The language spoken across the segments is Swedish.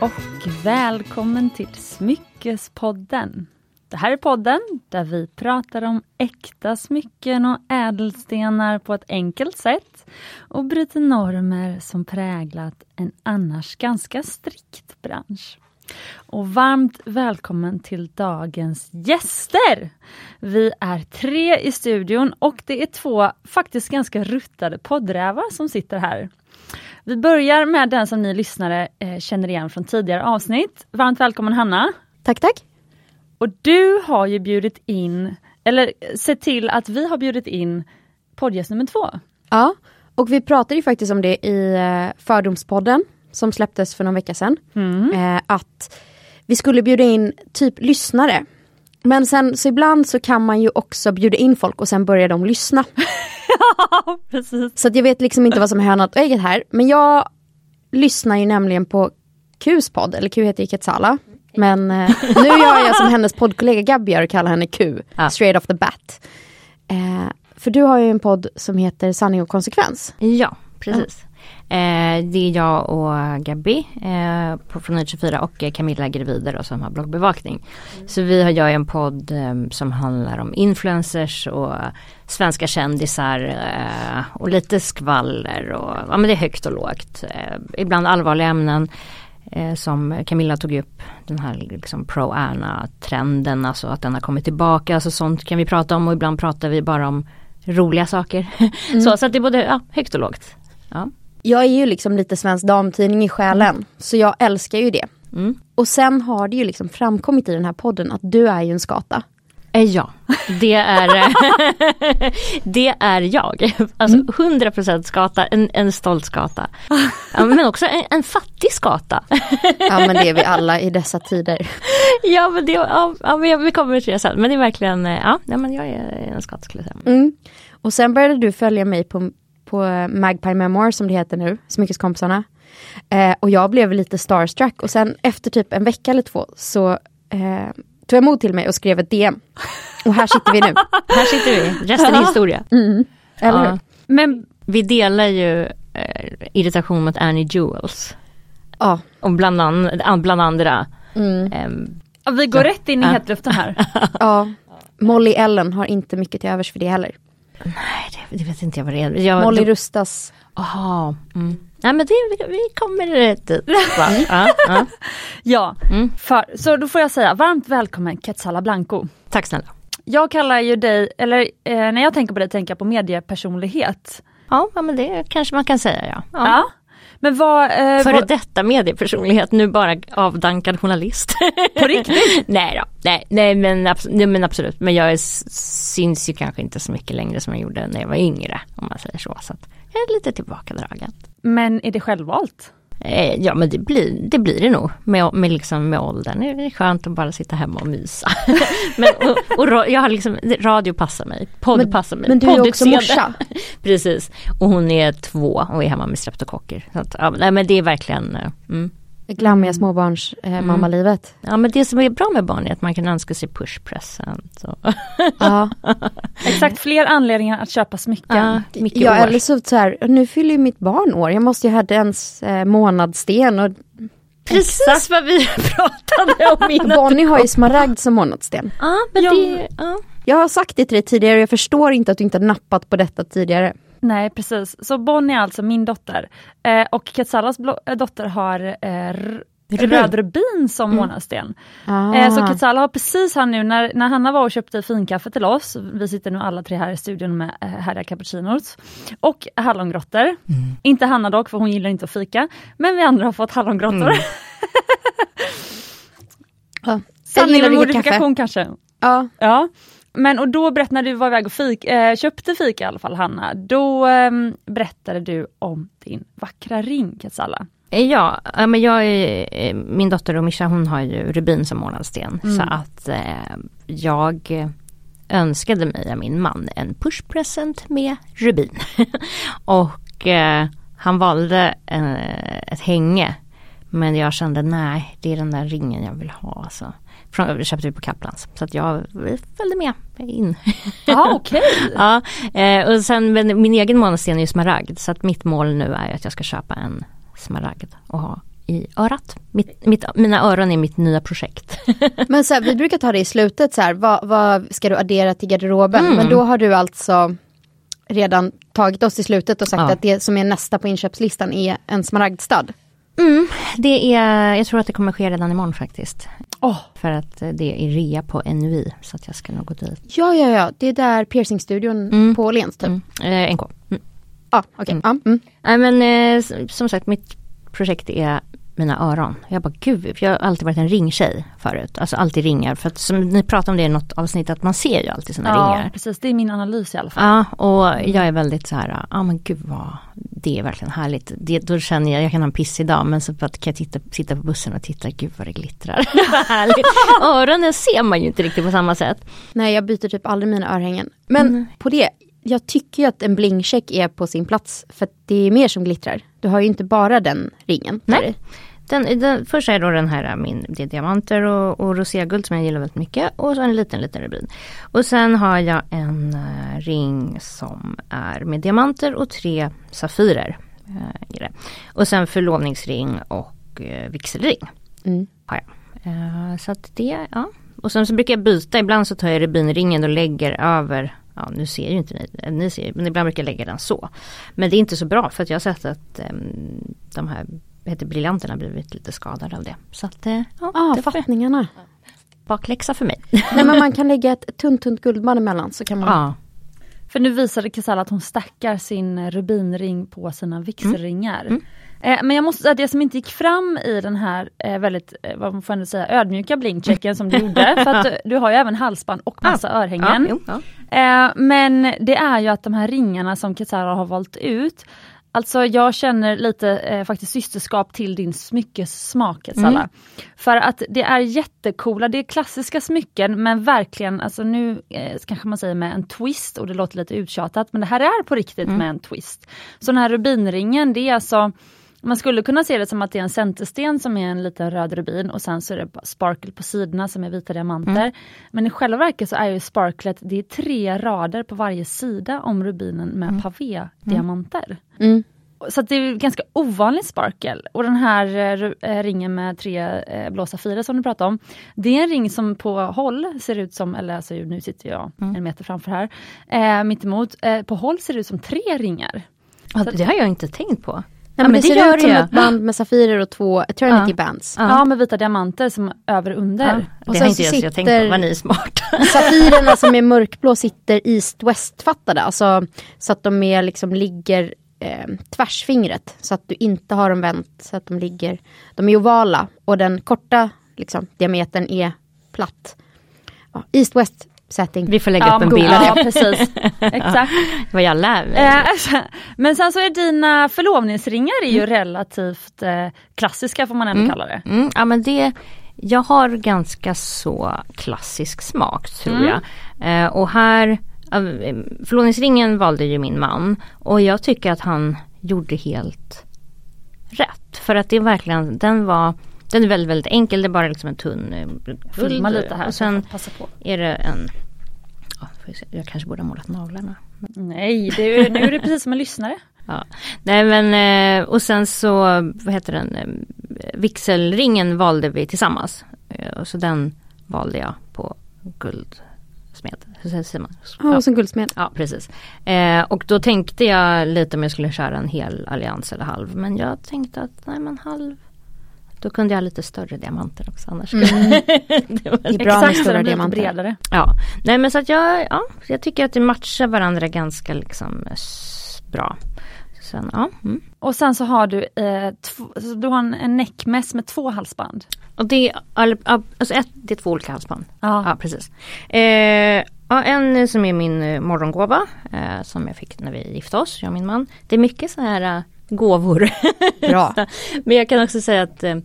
och välkommen till Smyckespodden. Det här är podden där vi pratar om äkta smycken och ädelstenar på ett enkelt sätt och bryter normer som präglat en annars ganska strikt bransch. Och varmt välkommen till dagens gäster! Vi är tre i studion och det är två faktiskt ganska ruttade poddrävar som sitter här. Vi börjar med den som ni lyssnare eh, känner igen från tidigare avsnitt. Varmt välkommen Hanna! Tack, tack! Och du har ju bjudit in, eller sett till att vi har bjudit in poddgäst nummer två. Ja, och vi pratade ju faktiskt om det i eh, Fördomspodden som släpptes för någon vecka sedan. Mm. Eh, att vi skulle bjuda in typ lyssnare. Men sen så ibland så kan man ju också bjuda in folk och sen börjar de lyssna. ja, precis. Så att jag vet liksom inte vad som är hönat och ägget här. Men jag lyssnar ju nämligen på Qs podd, eller Q heter ju Ketsala. Men eh, nu gör jag som hennes poddkollega Gabby gör och kallar henne Q, Ja. straight off the bat. Eh, för du har ju en podd som heter Sanning och konsekvens. Ja, precis. Eh, det är jag och Gabi eh, på, från 24 och Camilla Grevider då, som har bloggbevakning. Så vi har jag en podd eh, som handlar om influencers och svenska kändisar eh, och lite skvaller och ja men det är högt och lågt. Eh, ibland allvarliga ämnen eh, som Camilla tog upp den här liksom pro-Erna-trenden, alltså att den har kommit tillbaka, alltså sånt kan vi prata om och ibland pratar vi bara om roliga saker. så, så att det är både ja, högt och lågt. Ja. Jag är ju liksom lite svensk damtidning i själen, så jag älskar ju det. Mm. Och sen har det ju liksom framkommit i den här podden att du är ju en skata. Eh, Ja, det är, det är jag. Alltså 100% skata, en, en stolt skata. Men också en, en fattig skata. Ja men det är vi alla i dessa tider. Ja men det, ja, ja, vi kommer till det sen. Men det är verkligen, eh, ja men jag är en skata skulle jag säga. Mm. Och sen började du följa mig på, på Magpie Memoir som det heter nu, Smyckeskompisarna. Eh, och jag blev lite starstruck och sen efter typ en vecka eller två så eh, tog jag mod till mig och skrev ett DM. Och här sitter vi nu. Här sitter vi, resten är historia. Eller Ja. hur? Men Vi delar ju eh, irritation mot Annie Jewels. Ja. Och bland, an, bland andra. Mm. ehm, ja, vi går rätt in i Ja. hetluften här. ja. Molly Ellen har inte mycket till övers för det heller. Nej, det, det vet inte jag vad det är. Jag, Molly det- Rustas. Jaha. Mm. Nej men det, vi, kommer dit. Ja, ja. Ja, Mm. för, så då får jag säga varmt välkommen Quetzala Blanco. Tack snälla. Jag kallar ju dig, eller eh, när jag tänker på dig tänker jag på mediepersonlighet. Ja, ja men det kanske man kan säga ja. Ja. ja. Men vad... Eh, Före vad detta mediepersonlighet, nu bara avdankad journalist. på riktigt? nej då, nej, nej, men, abs- nej men absolut. Men jag är, syns ju kanske inte så mycket längre som jag gjorde när jag var yngre. Om man säger så. så att jag är lite tillbakadragen. Men är det självvalt? Eh, ja men det blir det, blir det nog med, med, liksom, med åldern. Det är skönt att bara sitta hemma och mysa. men, och, och, jag har liksom, radio passar mig, podd Men- passar mig. Men du är också morsa. Precis. Och hon är två och är hemma med streptokocker. Så att, ja, nej, men det är verkligen eh, mm. Glammiga småbarns eh, mammalivet. Ja men det som är bra med barn är att man kan önska sig push present. Och, Ja. Exakt, fler anledningar att köpa smycken. ja, mycket Ja år. eller så, så här, nu fyller ju mitt barn år, jag måste ju ha dens eh, månadssten och Precis vad vi pratade om innan. Bonnie har ju smaragd som månadssten. Ja men Ja. det, ja. Jag har sagt det till dig tidigare och jag förstår inte att du inte har nappat på detta tidigare. Nej precis, så Bonnie är alltså min dotter. Eh, och blo- äh, dotter har eh, Rubin. röd rubin som månadssten. Ah. Eh, så Quetzala har precis här nu när, när Hanna var och köpte finkaffe till oss, vi sitter nu alla tre här i studion med eh, härliga cappuccinos, och hallongrottor. Inte Hanna dock för hon gillar inte att fika, men vi andra har fått hallongrottor. Ja. Jag Sanning med modifikation kanske. Ja. Ja. Men och då berättade när du var iväg och fik, eh, köpte fika i alla fall Hanna, då eh, berättade du om din vackra ring Quetzala. Ja, ja, men jag eh, min dotter och Mischa hon har ju rubin som månadssten. Mm. Så att eh, jag önskade mig av min man en pushpresent med rubin. och eh, han valde eh, ett hänge. Men jag kände nej, det är den där ringen jag vill ha. Så. Från, köpte vi på Kaplans. Så att jag följde med in. Ja okej. ja, eh, och sen men min egen månadssten är ju smaragd. Så att mitt mål nu är att jag ska köpa en smaragd och ha i örat. Mitt, mitt, mina öron är mitt nya projekt. Men så här, vi brukar ta det i slutet så här, vad, vad ska du addera till garderoben? Mm. Men då har du alltså redan tagit oss i slutet och sagt Ja. att det som är nästa på inköpslistan är en smaragdstad. Mm, det är, jag tror att det kommer ske redan imorgon faktiskt. Åh, För att det är rea på NUI så att jag ska nog gå dit. Ja, ja, ja, det är där piercingstudion Mm. på Åhléns typ. Mm. Eh, NK. Mm. Ja, okej. Ja, mm. Nej men eh, som sagt mitt projekt är mina öron. Jag bara gud, jag har alltid varit en ringtjej förut. Alltså alltid ringar. För att som ni pratade om det i något avsnitt att man ser ju alltid sina Ja, ringar. precis. Det är min analys i alla fall. Ja och jag är väldigt så här, ja ah, men gud vad det är verkligen härligt. Det, då känner jag, jag kan ha en pissig dag men så att kan jag titta, sitta på bussen och titta, gud vad det glittrar. Vad härligt. Öronen ser man ju inte riktigt på samma sätt. Nej, jag byter typ aldrig mina örhängen. Men Mm. på det, jag tycker ju att en blingcheck är på sin plats. För att det är mer som glittrar. Du har ju inte bara den ringen. Nej. Den, den, först är då den här min, det är diamanter och, och roséguld som jag gillar väldigt mycket och så en liten liten rubin. Och sen har jag en eh, ring som är med diamanter och tre safirer. eh, i det. Och sen förlovningsring och eh, vigselring Mm. har jag. Så att det, ja. Och sen så brukar jag byta, ibland så tar jag rubinringen och lägger över Ja nu ser ju inte ni, ni ser, men ibland brukar jag lägga den så. Men det är inte så bra för att jag har sett att em, de här heter briljanterna blivit lite skadade av det. Så att eh, ja, Ah, fattningarna. bakläxa för mig. Nej, men man kan lägga ett tunt, tunt guldband emellan så kan man... ja. För nu visade Casalla att hon stackar sin rubinring på sina vigselringar. Mm. Eh, men jag måste säga att det som inte gick fram i den här eh, väldigt, vad man får ändå säga, ödmjuka blinkchecken som du gjorde. För att du, har ju även halsband och massa Ja, örhängen. jo, ja. Eh, men det är ju att de här ringarna som Casara har valt ut Alltså jag känner lite eh, faktiskt systerskap till din smyckessmak Casalla. För att det är jättekola, det är klassiska smycken men verkligen, alltså nu eh, kanske man säger med en twist och det låter lite uttjatat men det här är på riktigt med en twist. Så den här rubinringen det är alltså man skulle kunna se det som att det är en centersten som är en liten röd rubin och sen så är det sparkle på sidorna som är vita diamanter. Men i själva verket så är ju sparklet, det är tre rader på varje sida om rubinen med pavé-diamanter. Mm. Så att det är ganska ovanlig sparkel. Och den här eh, eh, ringen med tre eh, blå safirer som du pratade om. Det är en ring som på håll ser ut som, eller alltså nu sitter jag en meter framför här, eh, mittemot. Eh, på håll ser det ut som tre ringar. Ja, det har jag inte tänkt på. Nej, men det, ser ut som ett band med safirer och två eternity bands. Ja. Ja, med vita diamanter som över och under. Ja, Och det har inte så jag, jag tänkt på, vad ni är smarta. Safirerna som är mörkblå sitter east-west fattade, alltså så att de är liksom ligger eh, tvärsfingret. Så att du inte har dem vänt, så att de ligger, de är ovala och den korta liksom, diametern är platt. Ja, East-west setting. Vi får lägga Ja, upp en bild. Ja, precis. Exakt. Vad jag lär mig. Men sen så är dina förlovningsringar är ju relativt eh, klassiska får man ändå kalla det. Mm, ja men det, jag har ganska så klassisk smak tror Mm. jag. Eh, och här, eh, förlovningsringen valde ju min man och jag tycker att han gjorde helt rätt. För att det verkligen, den var den är väldigt, väldigt enkel, det är bara liksom en tunn eh, Filma lite här Och sen passa på. är det en, ja, jag kanske borde ha målat naglarna. Nej, det är, nu är det precis som en lyssnare. Ja. Nej men eh, och sen så, vad heter den, eh, vigselringen valde vi tillsammans. Och så den valde jag på guldsmed. Hur säger man? Ja, och som guldsmed. Ja precis. Och då tänkte jag lite om jag skulle köra en hel allians eller halv. Men jag tänkte att nej men halv. Då kunde jag ha lite större diamanter också annars. det var Det är bra med stora diamanter. bredare. Ja, nej men så att jag, ja, jag tycker att det matchar varandra ganska liksom s- bra. Sen, ja. Mm. Och sen så har du, eh, du har en, en neckmess med två halsband. Och det är, alltså ett, det är två olika halsband. Ja. Ja, precis. Eh, ja, en som är min eh, morgongåva eh, som jag fick när vi gifte oss, jag och min man. Det är mycket så här eh, gåvor. Bra. Men jag kan också säga att eh,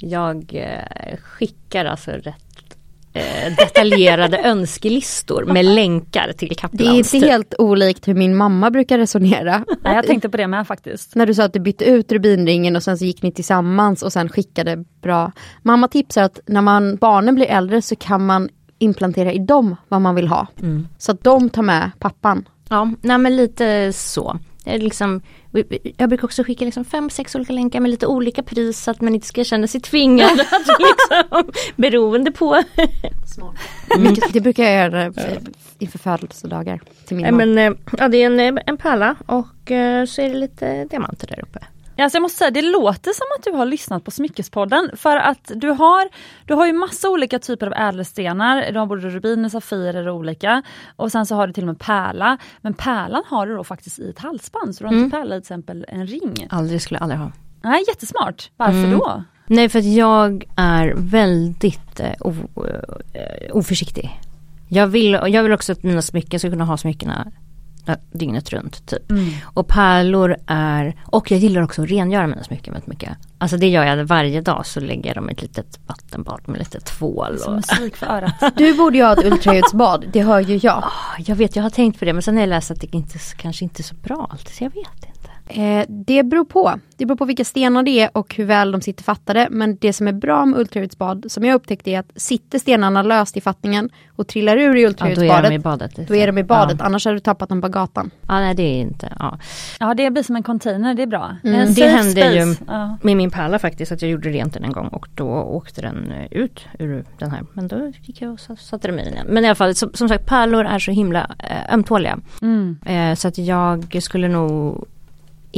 jag eh, skickar alltså rätt eh, detaljerade önskelistor med länkar till Det är Kaplans. inte helt olikt hur min mamma brukar resonera. Nej, jag tänkte på det med faktiskt. När du sa att du bytte ut rubinringen och sen så gick ni tillsammans och sen skickade bra. Mamma tipsar att när man, barnen blir äldre så kan man implantera i dem vad man vill ha. Så att de tar med pappan. Ja, nej men lite så. Jag, liksom, jag brukar också skicka liksom fem, sex olika länkar med lite olika pris så att man inte ska känna sig tvingad. att liksom, beroende på. Mm. Det brukar jag göra eh, inför födelsedagar till min man. men, eh, ja, det är en, eh, en pärla och eh, så är det lite diamanter där uppe. Alltså jag måste säga, det låter som att du har lyssnat på Smyckespodden för att du har, du har ju massa olika typer av ädelstenar. Du har både rubiner, safirer och olika. Och sen så har du till och med pärla. Men pärlan har du då faktiskt i ett halsband, så du har inte pärla i till exempel en ring. Aldrig skulle jag aldrig ha. Nej, jättesmart. Varför Mm. då? Nej för att jag är väldigt eh, o, eh, oförsiktig. Jag vill, jag vill också att mina smycken ska kunna ha smyckena dygnet runt typ. Mm. Och pärlor är, och jag gillar också att rengöra mina smycken väldigt mycket. Alltså det gör jag varje dag så lägger jag dem i ett litet vattenbad med lite tvål. Som Och, musik för örat. Du borde ju ha ett ultraljudsbad, det hör ju jag. Ah, jag vet, jag har tänkt på det men sen har jag läst att det inte, kanske inte är så bra alltid så jag vet inte. Eh, det beror på. Det beror på vilka stenar det är och hur väl de sitter fattade. Men det som är bra med ultraljudsbad, som jag upptäckte är att sitter stenarna löst i fattningen och trillar ur i Ja, då är de i ultraljudsbadet, badet. då är de i badet. Ja. Annars har du tappat dem på gatan. Ja, nej det är inte, ja. Ja det blir som en container, det är bra. Mm. En Det hände ju- space. Ja. Med min pärla faktiskt att jag gjorde rent den en gång och då åkte den eh, ut ur den här. Men då gick jag och sa- satte dem i den igen. Men i alla fall som, som sagt pärlor är så himla eh, ömtåliga. Mm. Eh, så att jag skulle nog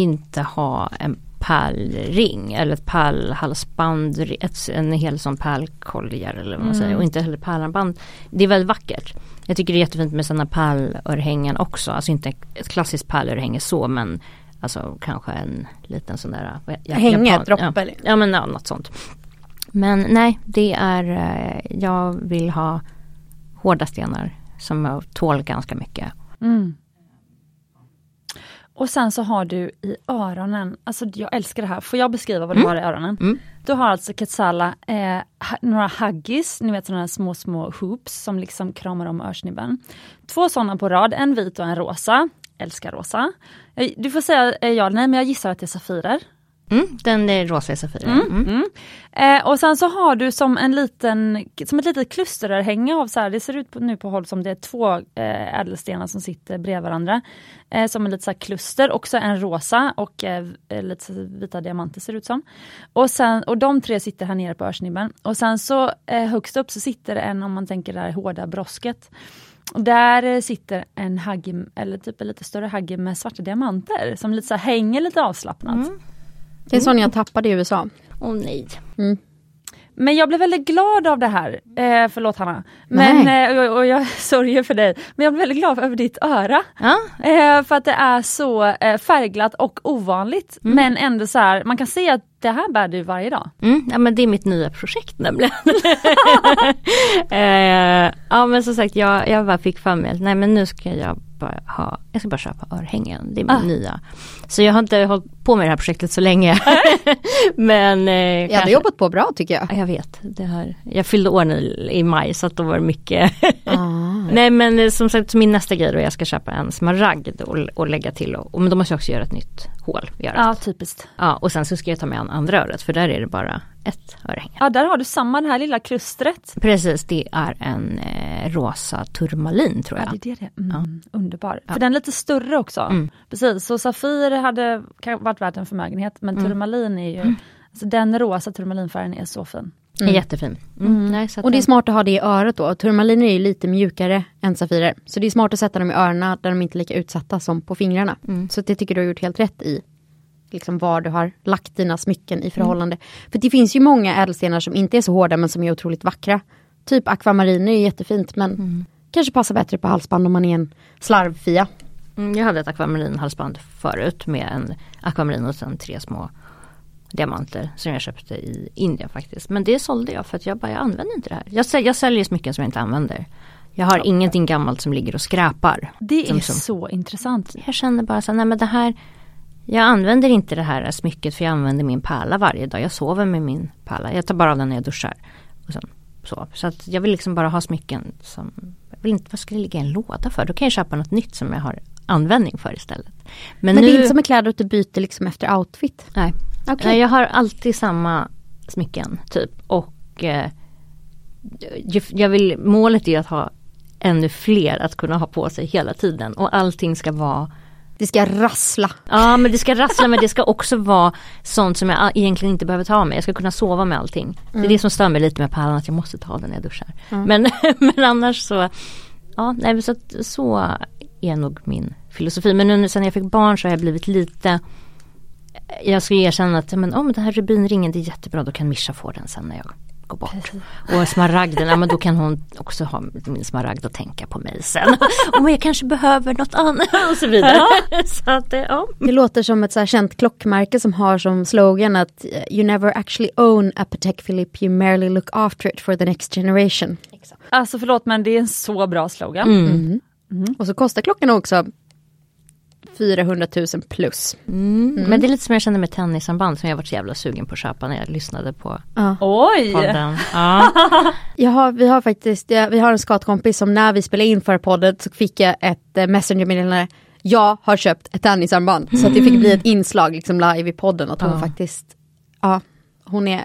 inte ha en pärlring eller ett pärlhalsband, ett, en hel sån pärlkoljar eller vad man säger och inte heller pärlband. Det är väldigt vackert. Jag tycker det är jättefint med sådana pärlörhängen också, alltså inte ett klassiskt pärlörhänge så men Alltså kanske en liten sån där vad- ja, Hänge, japan- droppe Ja, eller? ja men ja, något sånt. Men nej, det är, eh, jag vill ha hårda stenar som tål ganska mycket. Mm. Och sen så har du i öronen, alltså jag älskar det här, får jag beskriva vad du har i öronen? Mm. Du har alltså Quetzala, eh, några huggies, ni vet sådana små små hoops som liksom kramar om örsnibben. Två sådana på rad, en vit och en rosa. Älskar rosa. Eh, Du får säga eh, ja nej men jag gissar att det är safirer. Mm, den är rosa i Safira. Mm. Mm. Eh, och sen så har du som en liten, som ett litet klusterörhänge av så här, det ser ut nu på håll som det är två eh, ädelstenar som sitter bredvid varandra. Eh, som en lite här kluster, också en rosa och eh, lite så vita diamanter ser det ut som. Och, sen, och de tre sitter här nere på örsnibben. Och sen så eh, högst upp så sitter en, om man tänker det här hårda brosket. Och där eh, sitter en hagge, eller typ en lite större hagge med svarta diamanter som lite så här hänger lite avslappnat. Det är sån jag tappade i USA. Åh nej. Men jag blev väldigt glad av det här. Eh, förlåt Hanna. Men, eh, och, och jag sörjer för dig. Men jag blev väldigt glad över ditt öra. Ja, Eh, för att det är så eh, färgglatt och ovanligt. Men ändå så här, man kan se att det här bär du varje dag. mm, ja men det är mitt nya projekt nämligen. eh, ja men som sagt jag, jag bara fick för mig nej men nu ska jag bara ha, jag ska bara köpa örhängen. Det är min Ah. nya. Så jag har inte hållit på med det här projektet så länge. men eh, Jag hade kanske- jobbat på bra tycker jag. Ja, Jag vet, det här, jag fyllde år nu i maj så att då var det mycket. Ah. Nej men eh, som sagt min nästa grej då jag ska köpa en smaragd och, och lägga till och, och men då måste jag också göra ett nytt hål i örat. Ja, typiskt. Ja, och sen så ska jag ta med an andra örat för där är det bara ett örhänge. Ja, där har du samma, det här lilla klustret. Precis, det är en eh, rosa turmalin tror Ja, jag. det är det. Mm, Underbar. Ja. För den är lite större också. Mm. Precis, så Safir hade varit värt en förmögenhet men Mm. turmalin är ju, alltså den rosa turmalinfärgen är så fin. Mm. Jättefin. Mm. Nej, så att Och det är smart att ha det i örat då. Turmaliner är ju lite mjukare än safirer. Så det är smart att sätta dem i öronen där de inte är lika utsatta som på fingrarna. Mm. Så det tycker du har gjort helt rätt i. Liksom var du har lagt dina smycken i förhållande. För det finns ju många ädelstenar som inte är så hårda men som är otroligt vackra. Typ akvamariner är jättefint men kanske passar bättre på halsband om man är en slarvfia. Mm, jag hade ett akvamarinhalsband förut med en akvamarin och sen tre små diamanter som jag köpte i Indien faktiskt. Men det sålde jag för att jag bara, jag använder inte det här. Jag, säl, jag säljer smycken som jag inte använder. Jag har ingenting gammalt som ligger och skräpar. Det är som- så intressant. Jag känner bara så här, nej men det här Jag använder inte det här smycket för jag använder min pärla varje dag. Jag sover med min pärla. Jag tar bara av den när jag duschar. Och sen, så så att jag vill liksom bara ha smycken som jag vill inte, Vad ska det ligga i en låda för? Då kan jag köpa något nytt som jag har användning för istället. Men, Men nu, det är inte som med kläder att du byter liksom efter outfit. Nej. Okej. Nej, jag har alltid samma smycken typ. Och eh, jag vill, målet är att ha ännu fler att kunna ha på sig hela tiden. Och allting ska vara Det ska rassla. Ja men det ska rassla men det ska också vara sånt som jag egentligen inte behöver ta mig. Jag ska kunna sova med allting. Det är det som stör mig lite med pärlan att jag måste ta den när jag duschar. Men, men annars så, ja nej så, så är nog min filosofi. Men nu sen jag fick barn så har jag blivit lite jag ska erkänna att men, oh, men den här rubinringen det är jättebra, då kan Mischa få den sen när jag går bort. Och smaragden, ja men då kan hon också ha min smaragd och tänka på mig sen. Om jag kanske behöver något annat och så vidare. så att, ja. Det låter som ett så här känt klockmärke som har som slogan att eh, You never actually own a Patek Philippe, you merely look after it for the next generation. Alltså förlåt men det är en så bra slogan. Mm. Och så kostar klockan också 400 000 plus. Men det är lite som jag kände med tennisarmband som jag varit så jävla sugen på att köpa när jag lyssnade på Oj! podden. Ja. Jag har, vi har faktiskt, ja, vi har en skatkompis som när vi spelade in förra podden så fick jag ett eh, messengermeddelande. Jag har köpt ett tennisarmband. Så att det fick bli ett inslag liksom live i podden att hon Ja. faktiskt, ja, hon är,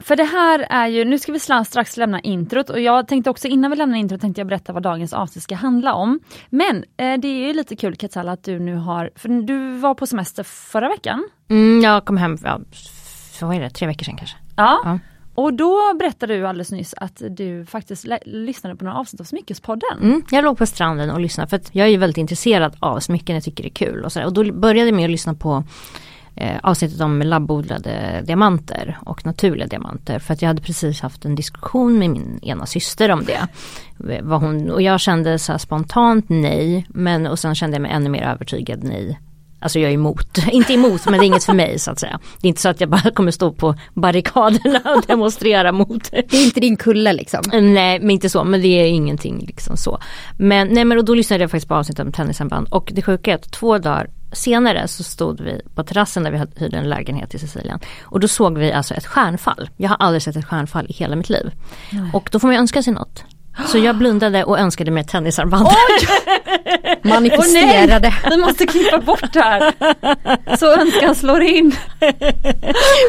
För det här är ju, nu ska vi strax lämna introt och jag tänkte också innan vi lämnar introt tänkte jag berätta vad dagens avsnitt ska handla om. Men eh, det är ju lite kul Katsala att du nu har, för du var på semester förra veckan. Mm, jag kom hem, ja, vad är det, tre veckor sedan kanske. Ja. Ja. Och då berättade du alldeles nyss att du faktiskt lyssnade på några avsnitt av Smyckespodden. Mm, jag låg på stranden och lyssnade för att jag är ju väldigt intresserad av smycken, jag tycker det är kul. Och, så och då började jag med att lyssna på eh, avsnittet om labbodlade diamanter och naturliga diamanter. För att jag hade precis haft en diskussion med min ena syster om det. Eh, vad hon, och jag kände så här spontant nej, men och sen kände jag mig ännu mer övertygad nej. Alltså jag är emot, inte emot men det är inget för mig så att säga. Det är inte så att jag bara kommer stå på barrikaderna och demonstrera mot det är inte din kulle liksom. Nej men inte så, men det är ingenting liksom så. Men, nej, men och då lyssnade jag faktiskt på avsnittet om tennisarmband och det sjuka är att två dagar senare så stod vi på terrassen där vi hade- hyrde en lägenhet i Sicilien. Och då såg vi alltså ett stjärnfall. Jag har aldrig sett ett stjärnfall i hela mitt liv. Och då får man ju önska sig något. Så jag blundade och önskade mig ett tennisarmband. Manifesterade. Vi måste klippa bort det här. Så önskan slår in.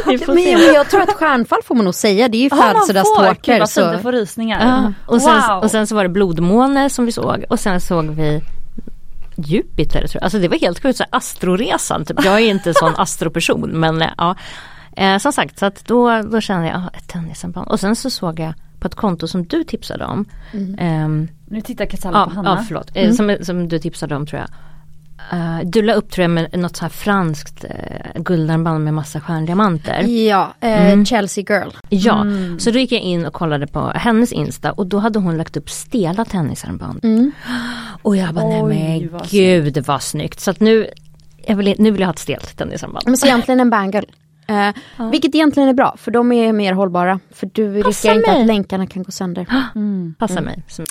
Men, men jag tror att stjärnfall får man nog säga, det är ju Ja, födelsedagstårtor. fint, Så. får rysningar. Ja, och, sen, wow. och sen så var det blodmåne som vi såg och sen såg vi Jupiter tror jag. Alltså det var helt sjukt, så astroresan. Typ. Jag är inte en sån astroperson men eh, ja. Eh, som sagt så att då, då kände jag ah, ett tennisarmband. Och sen så såg jag på ett konto som du tipsade om. Ehm, Nu tittar Katsala ja, på Hanna. ja förlåt, eh, som, som du tipsade om tror jag. Uh, du la upp tror jag med något så här franskt uh, guldarmband med massa stjärndiamanter. Ja, eh, Mm. Chelsea girl. Ja, så då gick jag in och kollade på hennes Insta och då hade hon lagt upp stela tennisarmband. Och jag bara, nej men vad gud vad snyggt. Så att nu, vill, nu vill jag ha ett stelt tennisarmband. Men så egentligen en bangle. Eh, Vilket egentligen är bra, för de är mer hållbara. För du riskerar inte mig. att länkarna kan gå sönder. Passar mig. Så-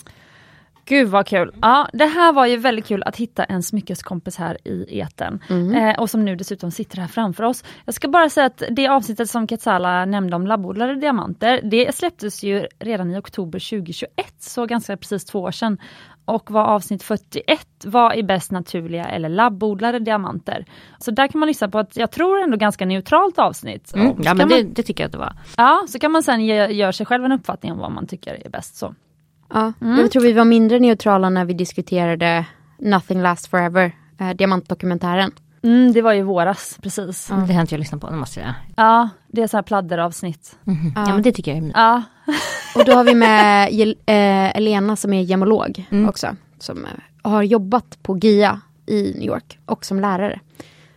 Gud vad kul! Ja, det här var ju väldigt kul att hitta en smyckeskompis här i eten eh, och som nu dessutom sitter här framför oss. Jag ska bara säga att det avsnittet som Katsala nämnde om labbodlade diamanter, det släpptes ju redan i oktober 2021, så ganska precis två år sedan. Och var avsnitt 41, vad är bäst naturliga eller labbodlade diamanter? Så där kan man lyssna på ett, jag tror ändå ganska neutralt avsnitt. Mm, ja men man, det, det tycker jag att det var. ja, så kan man sen ge, göra sig själv en uppfattning om vad man tycker är bäst. Så. Ja, Jag tror vi var mindre neutrala när vi diskuterade Nothing Lasts Forever, eh, diamantdokumentären. Mm, det var ju våras, precis. Det har inte jag lyssnat på, det måste jag. Ja, det är så här pladderavsnitt. Mhm. Ja. men det tycker jag är Ja, Och då har vi med eh, Elena som är gemolog Mm. också. Som eh, har jobbat på GIA i New York och som lärare.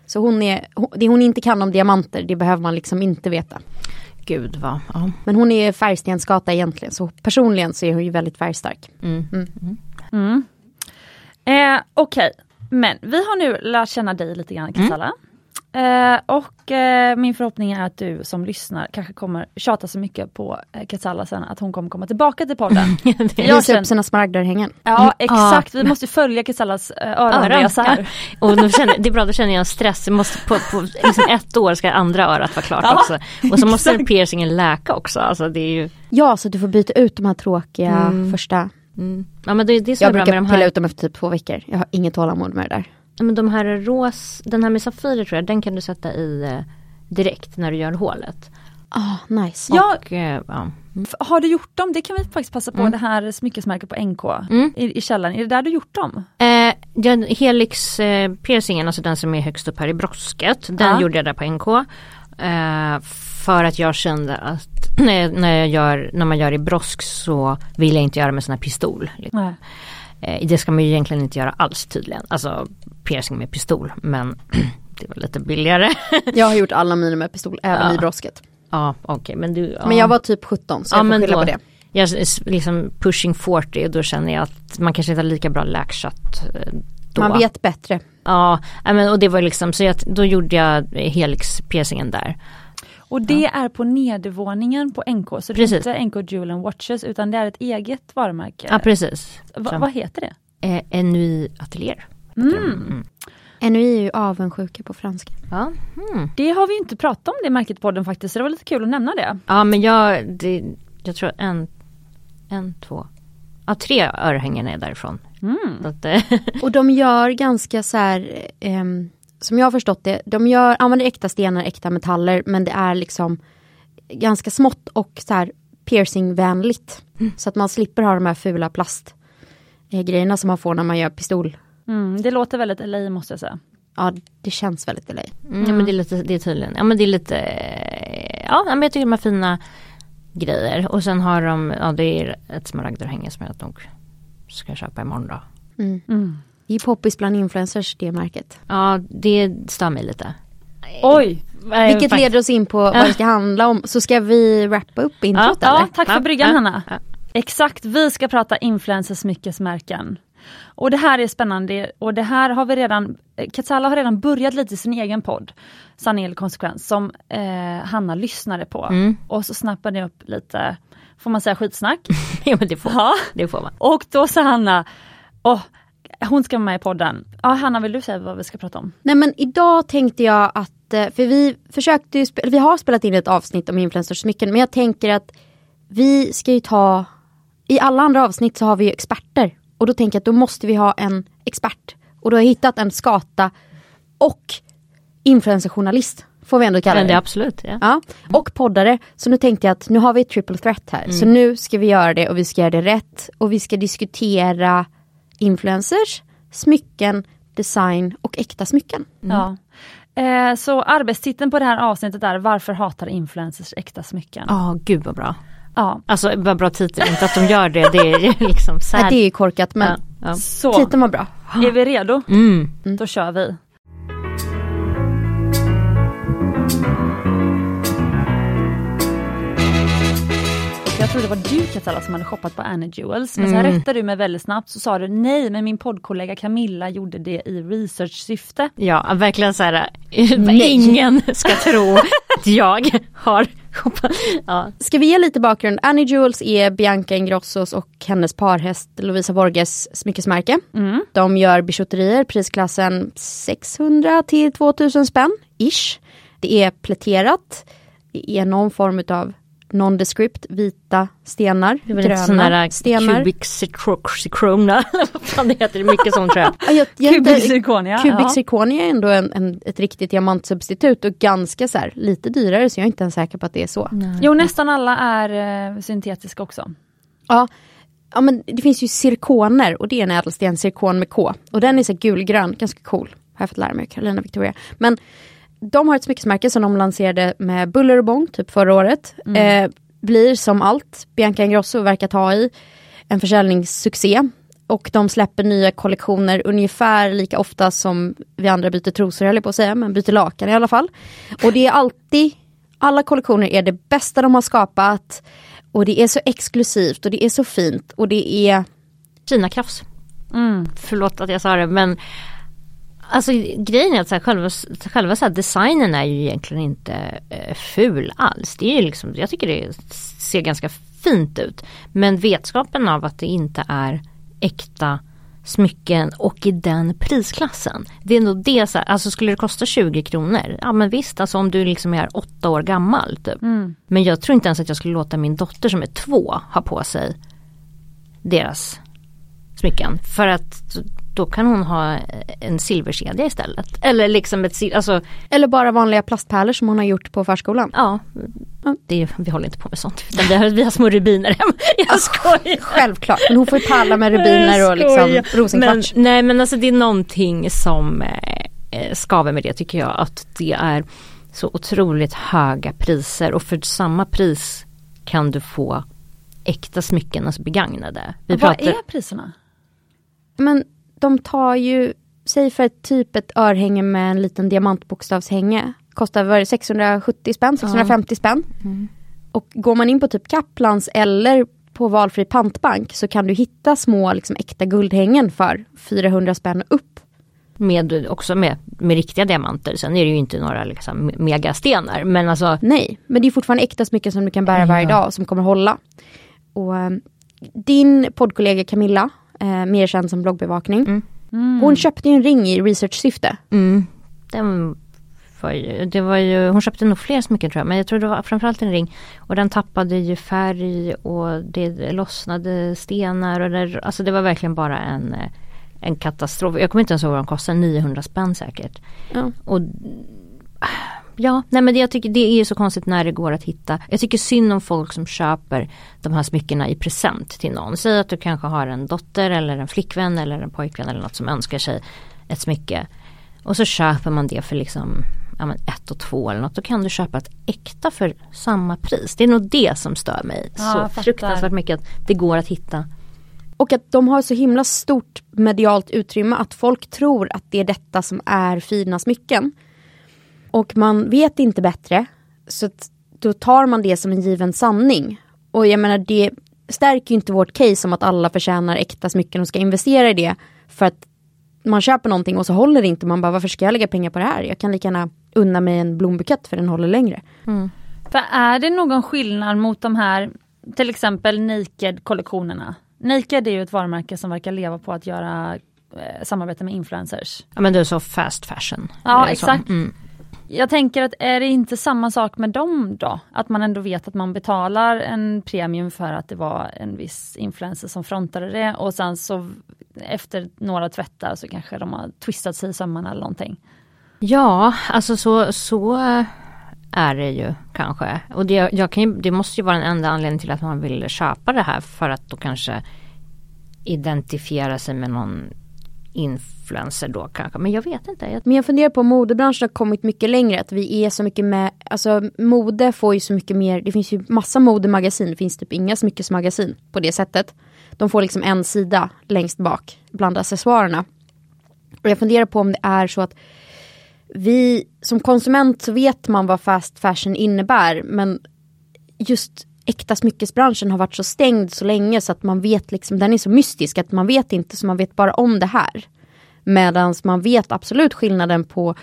Så hon är, hon, det hon inte kan om diamanter, det behöver man liksom inte veta. Gud vad, ja. Men hon är färgstensgata egentligen, så personligen så är hon ju väldigt färgstark. Mm. eh, okej. Men vi har nu lärt känna dig lite grann Katsala. Eh, och eh, min förhoppning är att du som lyssnar kanske kommer tjata så mycket på eh, Katsala sen att hon kommer komma tillbaka till podden. Visa känner- upp sina smaragdörhängen. Ja exakt, vi måste följa Katsalas eh, öronresa. Och då känner, det är bra, då känner jag stress. Jag måste på, på liksom ett år ska andra örat vara klart Ja, också. Och så måste piercingen läka också. Alltså det är ju, Ja, så du får byta ut de här tråkiga Mm. första. Mm. ja men det, det är så Jag med brukar de pilla här. ut dem efter typ två veckor. Jag har inget tålamod med det där. Ja, men de här ros, den här med safirer tror jag, den kan du sätta i eh, direkt när du gör hålet. Ah, nice. Ja, Och, eh, ja. f- har du gjort dem? Det kan vi faktiskt passa på, Mm. det här smyckesmärket på NK Mm. i, i källaren. Är det där du gjort dem? Eh, Ja, Helix eh, piercingen, alltså den som är högst upp här i brosket, den Ja. gjorde jag där på NK. Eh, för att jag kände att när, jag, gör, när man gör i brosk så vill jag inte göra med sån här pistol. liksom. Eh, det ska man ju egentligen inte göra alls tydligen. Alltså piercing med pistol. Men det var lite billigare. Jag har gjort alla mina med pistol, även Ja. i brosket. ja okej men du. Ja. Men jag var typ 17 så Ja, jag får men skylla då- på det. Jag är liksom pushing 40 och då känner jag att man kanske inte har lika bra läkkött eh, då. Man vet bättre. Ja, men, och det var liksom så jag, då gjorde jag helix-piercingen där. Och det är på nedervåningen på NK, så det Precis. är inte NK Jewel and Watches utan det är ett eget varumärke. Ja precis. Va, vad heter det? Eh, NUI Atelier. Mm. NUI är ju avundsjuka på franska. Ja. Mm. Det har vi inte pratat om det märket i podden faktiskt, så det var lite kul att nämna det. ja men jag, det, jag tror en, en, två, ja tre örhängen är därifrån. Mm. Att, eh, Och de gör ganska så här, ehm, som jag har förstått det, de gör, använder äkta stenar, äkta metaller men det är liksom ganska smått och så här piercingvänligt. Så att man slipper ha de här fula plastgrejerna som man får när man gör pistol. Mm, det låter väldigt LA måste jag säga. Ja, det känns väldigt LA. mm. ja men det är lite, det är tydligen, ja men det är lite, eh, ja men jag tycker de har fina grejer. Och sen har de, ja det är ett smaragdörhänge som jag nog ska köpa imorgon då. Mm. Mm. Det är poppis bland influencers det märket. Ja det stör mig lite. Oj! Vilket leder oss in på vad det ska handla om. Så ska vi wrappa upp introt Ja, eller? tack för Ja, bryggan ja, Hanna. ja. Exakt, vi ska prata influencersmyckesmärken. Och det här är spännande och det här har vi redan, Katsala har redan börjat lite i sin egen podd, Sanning eller konsekvens, som eh, Hanna lyssnade på. Mm. Och så snappade jag upp lite, får man säga skitsnack? ja men det får, ja. det får man. Och då sa Hanna, åh, hon ska vara med i podden. Ja Hanna, vill du säga vad vi ska prata om? Nej men idag tänkte jag att, eh, för vi försökte ju, vi har spelat in ett avsnitt om influencersmycken men jag tänker att vi ska ju ta, i alla andra avsnitt så har vi ju experter. Och då tänker jag att då måste vi ha en expert. Och då har jag hittat en skata och influencerjournalist. Får vi ändå kalla Men det det. absolut, ja. Ja, och poddare. Så nu tänkte jag att nu har vi ett triple threat här. Så nu ska vi göra det och vi ska göra det rätt. Och vi ska diskutera influencers, smycken, design och äkta smycken. Ja. Eh, så arbetstiteln på det här avsnittet är Varför hatar influencers äkta smycken? Ja, gud vad bra. Ja. Alltså vad bra titel, inte att de gör det, det är ju liksom så Nej, det är korkat men ja, ja. Titeln var bra. är vi redo? Mm. Då kör vi. Tror det var du Katella som hade shoppat på Annie Jewels. Men sen Mm. rättade du mig väldigt snabbt så sa du nej men min poddkollega Camilla gjorde det i researchsyfte. Ja, verkligen så här, ingen ska tro att jag har shoppat. Ja. Ska vi ge lite bakgrund? Annie Jewels är Bianca Ingrossos och hennes parhäst Lovisa Borges smyckesmärke. Mm. De gör bijouterier, prisklassen 600 till 2000 spänn, ish. Det är pläterat, det är någon form av nondescript, vita stenar, Det var gröna där stenar. cubic eller vad fan det heter, det är mycket sånt tror jag. Ja, jag, jag, Cubic zirconia. Cubic ja. zirconia är ändå en, en, ett riktigt diamantsubstitut och ganska så här, lite dyrare så jag är inte ens säker på att det är så. Jo nästan alla är eh, syntetiska också. Ja, ja men det finns ju zirkoner och det är en ädelsten, zirkon med K. Och den är så gulgrön, ganska cool. Har jag fått lära mig Carolina Victoria. Men de har ett smyckesmärke som de lanserade med buller och bång typ förra året. Eh, blir som allt Bianca Ingrosso verkar ta i en försäljningssuccé. Och de släpper nya kollektioner ungefär lika ofta som vi andra byter trosor höll jag på att säga, men byter lakan i alla fall. Och det är alltid, alla kollektioner är det bästa de har skapat. Och det är så exklusivt och det är så fint och det är Kinakrafs. Mm. Förlåt att jag sa det men Alltså grejen är att så här, själva, själva så här, designen är ju egentligen inte eh, ful alls. Det är ju liksom, jag tycker det ser ganska fint ut. Men vetskapen av att det inte är äkta smycken och i den prisklassen. Det är nog det, så här, alltså skulle det kosta 20 kronor, ja men visst, alltså om du liksom är åtta år gammal typ. Mm. Men jag tror inte ens att jag skulle låta min dotter som är två ha på sig deras smycken. För att då kan hon ha en silverkedja istället. Eller liksom ett, alltså Eller bara vanliga plastpärlor som hon har gjort på förskolan. ja, det, vi håller inte på med sånt. Utan vi, har, vi har små rubiner hemma. Jag skojar. Självklart, men hon får ju palla med rubiner och liksom rosenkvarts. Men, nej men alltså det är någonting som eh, skaver med det tycker jag. Att det är så otroligt höga priser och för samma pris kan du få äkta smycken, alltså begagnade. Vi Vad pratar... är priserna? Men de tar ju, säg för ett typ ett örhänge med en liten diamantbokstavshänge. Kostar var 670 spänn, 650 ja. spänn. Mm. Och går man in på typ Kaplans eller på valfri pantbank så kan du hitta små liksom, äkta guldhängen för 400 spänn upp. Med, också med, med riktiga diamanter, sen är det ju inte några liksom, megastenar. Men alltså... Nej, men det är fortfarande äkta smycken som du kan bära varje dag som kommer hålla. Och, um, din poddkollega Camilla, eh, mer känd som bloggbevakning. Mm. Mm. Hon köpte en ring i research-syfte. Mm. Den var ju, det var ju, hon köpte nog fler smycken tror jag, men jag tror det var framförallt en ring. Och den tappade ju färg och det lossnade stenar och det, alltså det var verkligen bara en, en katastrof. Jag kommer inte ens ihåg vad de kostade, 900 spänn säkert. Ja. Och Ja, nej men det, jag tycker det är så konstigt när det går att hitta. Jag tycker synd om folk som köper de här smyckena i present till någon. Säg att du kanske har en dotter eller en flickvän eller en pojkvän eller något som önskar sig ett smycke. Och så köper man det för liksom ja, men ett och två eller något. Då kan du köpa ett äkta för samma pris. Det är nog det som stör mig ja, så fruktansvärt mycket. Att det går att hitta. Och att de har så himla stort medialt utrymme att folk tror att det är detta som är fina smycken. Och man vet inte bättre. Så då tar man det som en given sanning. Och jag menar det stärker inte vårt case om att alla förtjänar äkta smycken och ska investera i det. För att man köper någonting och så håller det inte. Man bara varför ska jag lägga pengar på det här? Jag kan lika gärna unna mig en blombukett för den håller längre. Mm. För är det någon skillnad mot de här till exempel Naked-kollektionerna? Naked är ju ett varumärke som verkar leva på att göra eh, samarbete med influencers. Ja men det är så fast fashion. Ja exakt. Mm. Jag tänker att är det inte samma sak med dem då? Att man ändå vet att man betalar en premium för att det var en viss influencer som frontade det och sen så efter några tvättar så kanske de har twistat sig i sömmarna eller någonting. Ja, alltså så, så är det ju kanske. Och det, jag kan det måste ju vara den enda anledningen till att man vill köpa det här för att då kanske identifiera sig med någon influencer då kanske, men jag vet inte. Men jag funderar på om modebranschen har kommit mycket längre, att vi är så mycket med, alltså mode får ju så mycket mer, det finns ju massa modemagasin, det finns typ inga smyckesmagasin på det sättet. De får liksom en sida längst bak bland accessoarerna. Och jag funderar på om det är så att vi som konsument så vet man vad fast fashion innebär men just äkta smyckesbranschen har varit så stängd så länge så att man vet liksom, den är så mystisk att man vet inte så man vet bara om det här. Medan man vet absolut skillnaden på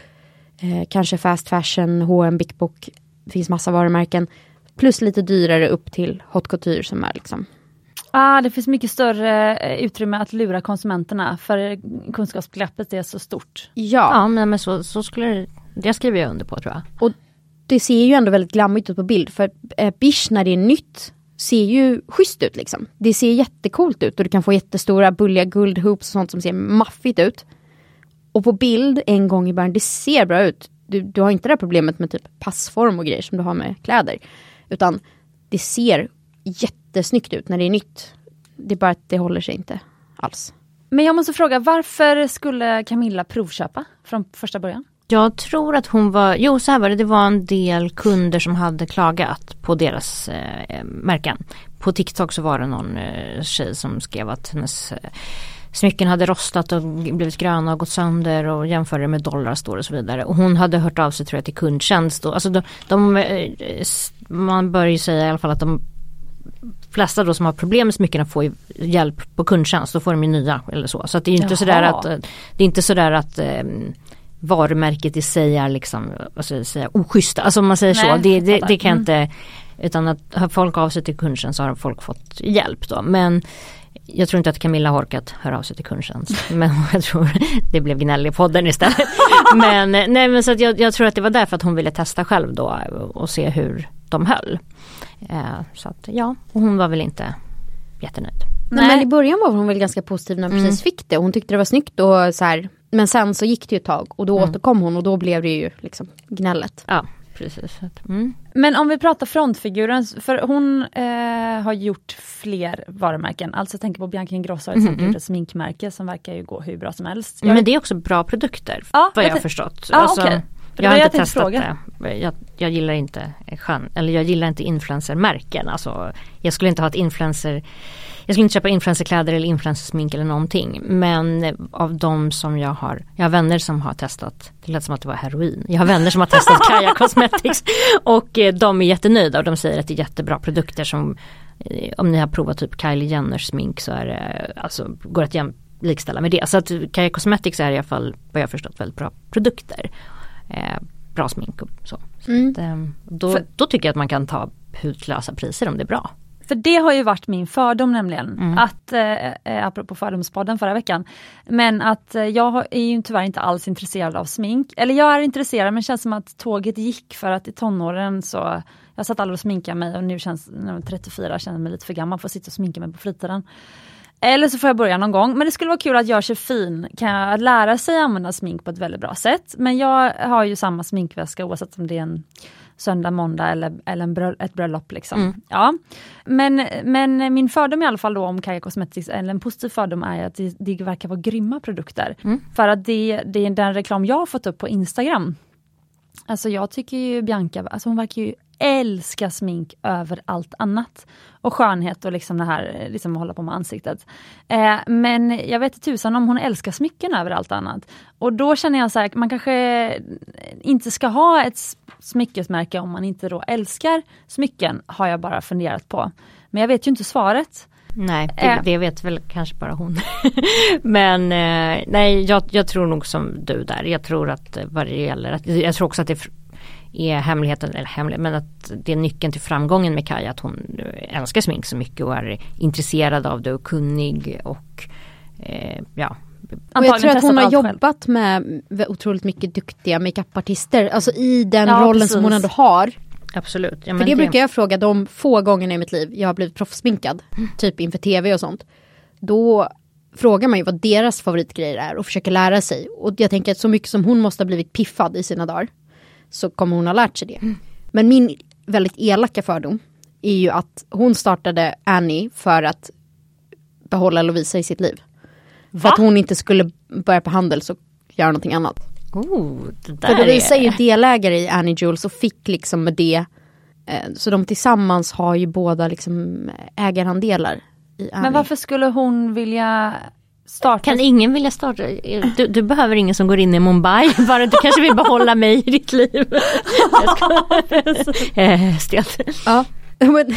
eh, kanske fast fashion, H&M, Big Book, det finns massa varumärken. Plus lite dyrare upp till haute couture som är liksom Ah, det finns mycket större eh, utrymme att lura konsumenterna för kunskapsglappet är så stort. Ja, ja men, men så, så skulle det, det skriver jag under på tror jag. Och det ser ju ändå väldigt glammigt ut på bild för eh, Bish när det är nytt ser ju schysst ut liksom. Det ser jättekult ut och du kan få jättestora bulliga guldhoops och sånt som ser maffigt ut. Och på bild en gång i början, det ser bra ut. Du, du har inte det här problemet med typ passform och grejer som du har med kläder. Utan det ser jättesnyggt ut när det är nytt. Det är bara att det håller sig inte alls. Men jag måste fråga, varför skulle Camilla provköpa från första början? Jag tror att hon var, jo så här var det, det var en del kunder som hade klagat på deras eh, märken. På TikTok så var det någon eh, tjej som skrev att hennes eh, smycken hade rostat och blivit gröna och gått sönder och jämförde med dollar står och så vidare. Och hon hade hört av sig tror jag till kundtjänst. Och, alltså de, de, eh, man bör ju säga i alla fall att de flesta då som har problem med smyckena får hjälp på kundtjänst. Då får de ju nya eller så. Så det är inte Jaha. sådär att, det är inte sådär att eh, varumärket i sig är liksom, vad ska jag säga, oschyssta. Alltså om man säger Nej, så, det, det, det kan mm. inte, utan att har folk av sig till kundtjänst så har folk fått hjälp då. Men jag tror inte att Camilla har orkat höra av sig till kundtjänst. Men jag tror det blev gnäll i podden istället. men nej men så att jag, jag, tror att det var därför att hon ville testa själv då och se hur de höll. Eh, så att ja, och hon var väl inte jättenöjd. Nej. Men i början var hon väl ganska positiv när hon mm. precis fick det. Hon tyckte det var snyggt och så här. Men sen så gick det ju ett tag och då mm. återkom hon och då blev det ju liksom gnället. Ja precis. Mm. Men om vi pratar frontfiguren, för hon eh, har gjort fler varumärken. Alltså jag tänker på Bianca Ingrosso har gjort ett sminkmärke som verkar ju gå hur bra som helst. Men det är också bra produkter, Ja, vad jag jag har förstått. Ja, okej. För Jag har jag inte tänkte testat det. Jag, jag gillar inte eller jag gillar inte influencermärken. Alltså, jag skulle inte ha ett influencer Jag skulle inte köpa influencerkläder eller influencersmink eller någonting. Men av de som jag har, jag har vänner som har testat, det lät som att det var heroin. Jag har vänner som har testat Kaja Cosmetics och eh, de är jättenöjda och de säger att det är jättebra produkter som eh, om ni har provat typ Kylie Jenners smink så är det, alltså går att jäm, likställa med det. Så att Kaja Cosmetics är i alla fall vad jag har förstått väldigt bra produkter. Eh, bra smink och så. så Mm. att, eh, då, För- då tycker jag att man kan ta hutlösa priser om det är bra. För det har ju varit min fördom nämligen, Mm. att, eh, eh, apropå fördomspodden förra veckan, men att eh, jag är ju tyvärr inte alls intresserad av smink. Eller jag är intresserad men det känns som att tåget gick för att i tonåren så, jag satt aldrig och sminkade mig och nu känns, när jag är 34 känner jag mig lite för gammal för att sitta och sminka mig på fritiden. Eller så får jag börja någon gång, men det skulle vara kul att göra sig fin, kan jag lära sig använda smink på ett väldigt bra sätt. Men jag har ju samma sminkväska oavsett om det är en söndag, måndag eller, eller en bröll, ett bröllop. Liksom. Mm. Ja. Men, men min fördom i alla fall då om Kaja Cosmetics, eller en positiv fördom är att det, det verkar vara grymma produkter. Mm. För att det, det är den reklam jag har fått upp på Instagram. Alltså jag tycker ju Bianca, alltså hon verkar ju älska smink över allt annat. Och skönhet och liksom det här liksom att hålla på med ansiktet. Eh, men jag vet tusan om hon älskar smycken över allt annat. Och då känner jag så här, man kanske inte ska ha ett smyckesmärke om man inte då älskar smycken, har jag bara funderat på. Men jag vet ju inte svaret. Nej, det, Eh. det vet väl kanske bara hon. Men eh, nej, jag, jag tror nog som du där. Jag tror att eh, vad det gäller, att, jag tror också att det är hemligheten, eller hemlighet, men att det är nyckeln till framgången med Kaja, att hon älskar smink så mycket och är intresserad av det och kunnig och eh, ja. Och jag tror att hon har själv. jobbat med otroligt mycket duktiga makeupartister, alltså i den Ja, rollen som hon precis. ändå har. Absolut. Ja, För det brukar jag fråga de få gångerna i mitt liv jag har blivit proffsminkad, typ inför tv och sånt. Då frågar man ju vad deras favoritgrejer är och försöker lära sig. Och jag tänker att så mycket som hon måste ha blivit piffad i sina dagar så kommer hon ha lärt sig det. Men min väldigt elaka fördom är ju att hon startade Annie för att behålla Lovisa i sitt liv. För Va? att hon inte skulle börja på Handels och göra någonting annat. Oh, För Lovisa är ju delägare i Annie Jules och fick liksom med det. Eh, så de tillsammans har ju båda liksom ägarandelar. Men varför skulle hon vilja starta? Kan ingen vilja starta, du, du behöver ingen som går in i Mumbai, bara du kanske vill behålla mig i ditt liv. Eh, Stelt. Ja. men-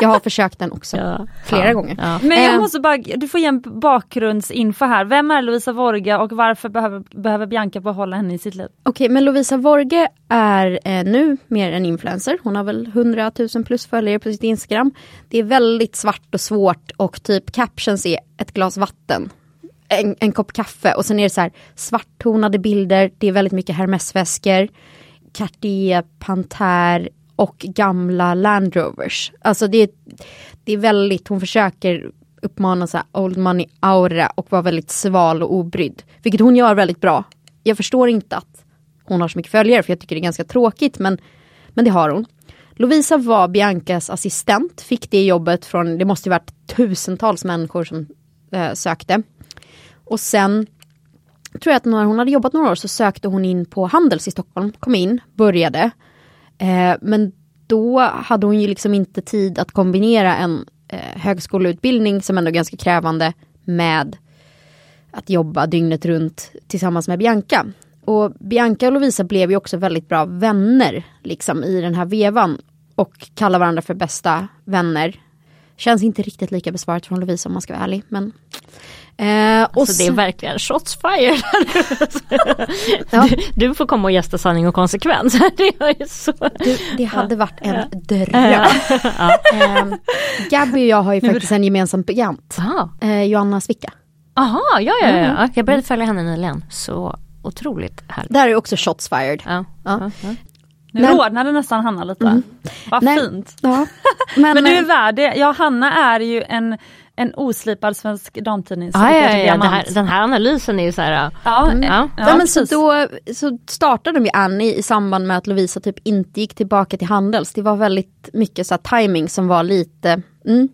jag har försökt den också. Ja. Flera Ja. gånger. Ja. Men jag Eh. måste bara, du får ge en bakgrundsinfo här. Vem är Lovisa Vorga och varför behöver, behöver Bianca behålla henne i sitt liv? Okej, men Lovisa Vorge är eh, nu mer en influencer. Hon har väl 100 000 plus följare på sitt Instagram. Det är väldigt svart och svårt och typ captions är ett glas vatten. En, en kopp kaffe och sen är det så här svarttonade bilder. Det är väldigt mycket Hermesväskor. Cartier, Panter och gamla Land Rovers. Alltså det är, det är väldigt, hon försöker uppmana så här old money aura och vara väldigt sval och obrydd. Vilket hon gör väldigt bra. Jag förstår inte att hon har så mycket följare för jag tycker det är ganska tråkigt men, men det har hon. Lovisa var Biancas assistent, fick det jobbet från, det måste ju varit tusentals människor som eh, sökte. Och sen tror jag att när hon hade jobbat några år så sökte hon in på Handels i Stockholm, kom in, började. Eh, men då hade hon ju liksom inte tid att kombinera en eh, högskoleutbildning som ändå är ganska krävande med att jobba dygnet runt tillsammans med Bianca. Och Bianca och Lovisa blev ju också väldigt bra vänner liksom i den här vevan och kallar varandra för bästa vänner. Känns inte riktigt lika besvarat från Lovisa om man ska vara ärlig. Men, eh, och Så det är verkligen shots fired. Ja. du, du får komma och gästa sanning och konsekvens. Det är ju så. Du, det hade varit en dröm. eh, Gabby och jag har ju faktiskt en gemensam bekant. Aha, Eh, Joanna Svicka. Aha ja, ja, Mm. ja, ja. Jag började följa henne nyligen. Så otroligt härligt. Där är också shots fired. Ja. Ja. Ja. Ja. Nu Men- rodnade nästan Hanna lite. Mm. Vad Nej. fint. Ja. Men, Men du är eh, värd det. Ja, Hanna är ju en en oslipad svensk damtidning. Ah, ja, ja, ja. Här, den här analysen är ju så här, Ja, Mm. eh, Ja. Ja, men så då så startade de ju Annie i samband med att Lovisa typ inte gick tillbaka till Handels. Det var väldigt mycket så här timing som var lite, mm,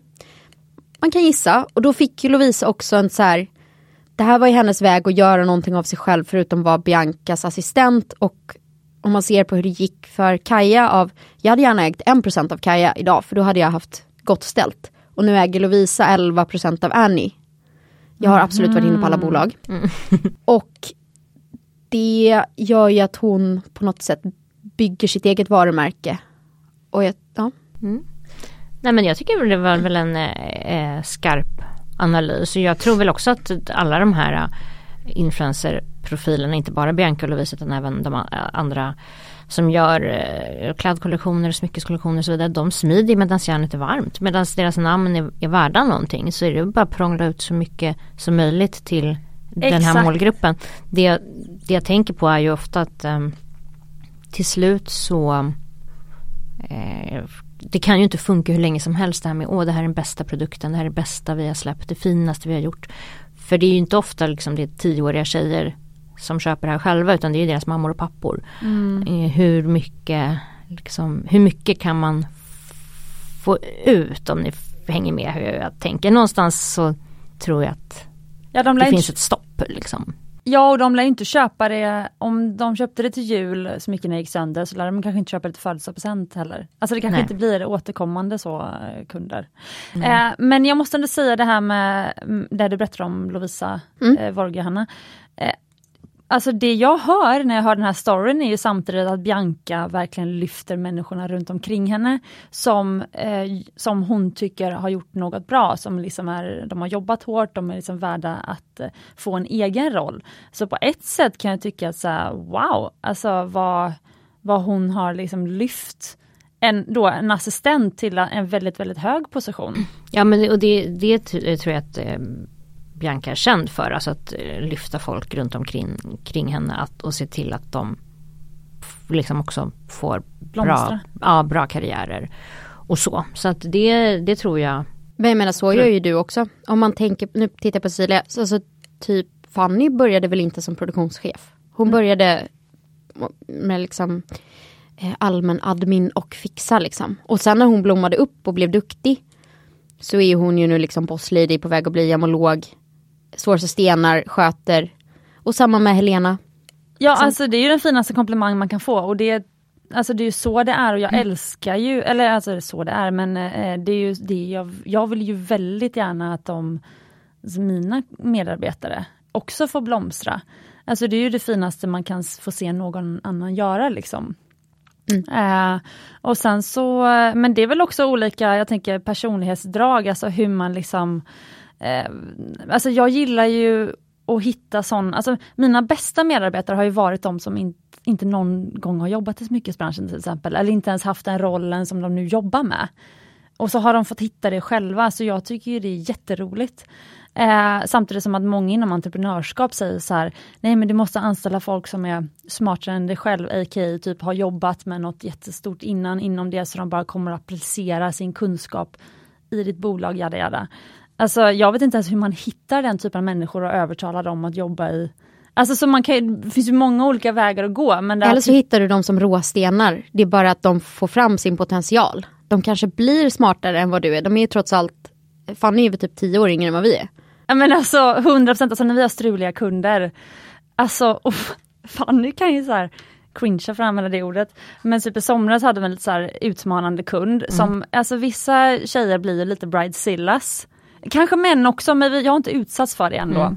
man kan gissa. Och då fick ju Lovisa också en så här, det här var ju hennes väg att göra någonting av sig själv förutom att vara Biancas assistent. Och om man ser på hur det gick för Kaja av, jag hade gärna ägt 1% av Kaja idag för då hade jag haft gott ställt. Och nu äger Lovisa 11% av Annie. Jag har absolut varit inne på alla bolag. Och det gör ju att hon på något sätt bygger sitt eget varumärke. Och jag, ja. Nej men jag tycker det var väl en eh, skarp analys. Jag tror väl också att alla de här eh, influencerprofilerna, inte bara Bianca och Lovisa utan även de andra som gör eh, klädkollektioner, smyckeskollektioner och så vidare. De smider medan järnet är varmt. Medan deras namn är, är värda någonting så är det bara att prångla ut så mycket som möjligt till den här Exakt. målgruppen. Det, det jag tänker på är ju ofta att ehm, till slut så eh, det kan ju inte funka hur länge som helst det här med åh det här är den bästa produkten, det här är det bästa vi har släppt, det finaste vi har gjort. För det är ju inte ofta liksom det är tioåriga tjejer som köper det här själva utan det är deras mammor och pappor. Eh, hur mycket liksom, hur mycket kan man få ut om ni hänger med hur jag tänker. Någonstans så tror jag att Ja, de det finns ett stopp liksom. ja, och de lär inte köpa det, om de köpte det till jul, smyckena gick sönder, så lär de kanske inte köpa det till födelsedagspresent heller. Alltså det kanske Nej. inte blir återkommande så eh, kunder. Eh, men jag måste ändå säga det här med mm, det du berättar om Lovisa Mm. eh, Hanna. Eh, Alltså det jag hör när jag hör den här storyn är ju samtidigt att Bianca verkligen lyfter människorna runt omkring henne som, eh, som hon tycker har gjort något bra, som liksom är, de har jobbat hårt, de är liksom värda att eh, få en egen roll. Så på ett sätt kan jag tycka att så här, wow, alltså vad, vad hon har liksom lyft en, då, en assistent till en väldigt, väldigt hög position. Ja men det, och det, det tror jag att eh, Bianca är känd för, alltså att eh, lyfta folk runt omkring kring henne att, och se till att de liksom också får bra, ja, bra karriärer. Och så, så att det, det tror jag. Men jag menar så gör ju du också. Om man tänker, nu tittar jag på Cecilia, så, så typ Fanny började väl inte som produktionschef. Hon började med liksom eh, allmän admin och fixa liksom. Och sen när hon blommade upp och blev duktig så är hon ju nu liksom bosslady på väg att bli gemolog. Sourcar stenar, sköter. Och samma med Helena. Ja, Sen- alltså det är ju den finaste komplimang man kan få och det, alltså det är ju så det är och jag älskar ju, eller alltså det är så det är, men eh, det är ju det jag, jag vill ju väldigt gärna att de, alltså mina medarbetare också får blomstra. Alltså det är ju det finaste man kan få se någon annan göra liksom. Eh, och sen så, eh, men det är väl också olika, jag tänker personlighetsdrag, alltså hur man liksom eh, Alltså jag gillar ju att hitta sån, alltså mina bästa medarbetare har ju varit de som in, inte någon gång har jobbat i smyckesbranschen till exempel, eller inte ens haft den rollen som de nu jobbar med. Och så har de fått hitta det själva, så jag tycker ju det är jätteroligt. Eh, samtidigt som att många inom entreprenörskap säger så här, nej men du måste anställa folk som är smartare än dig själv, a.k.a. typ har jobbat med något jättestort innan inom det, så de bara kommer att applicera sin kunskap i ditt bolag, jada jada. Alltså jag vet inte ens hur man hittar den typen av människor och övertalar dem att jobba i Alltså så man kan, ju- det finns ju många olika vägar att gå. Men Eller så hittar du dem som råstenar. Det är bara att de får fram sin potential. De kanske blir smartare än vad du är. De är ju trots allt, Fanny är väl typ tio år yngre än vad vi är. Ja men alltså 100 procent, alltså när vi har struliga kunder, alltså oh, Fanny kan ju så här cringea för att använda det ordet. Men typ i somras hade vi en lite så här utmanande kund som, alltså vissa tjejer blir ju lite bridezillas. Kanske män också men vi, jag har inte utsatts för det ändå.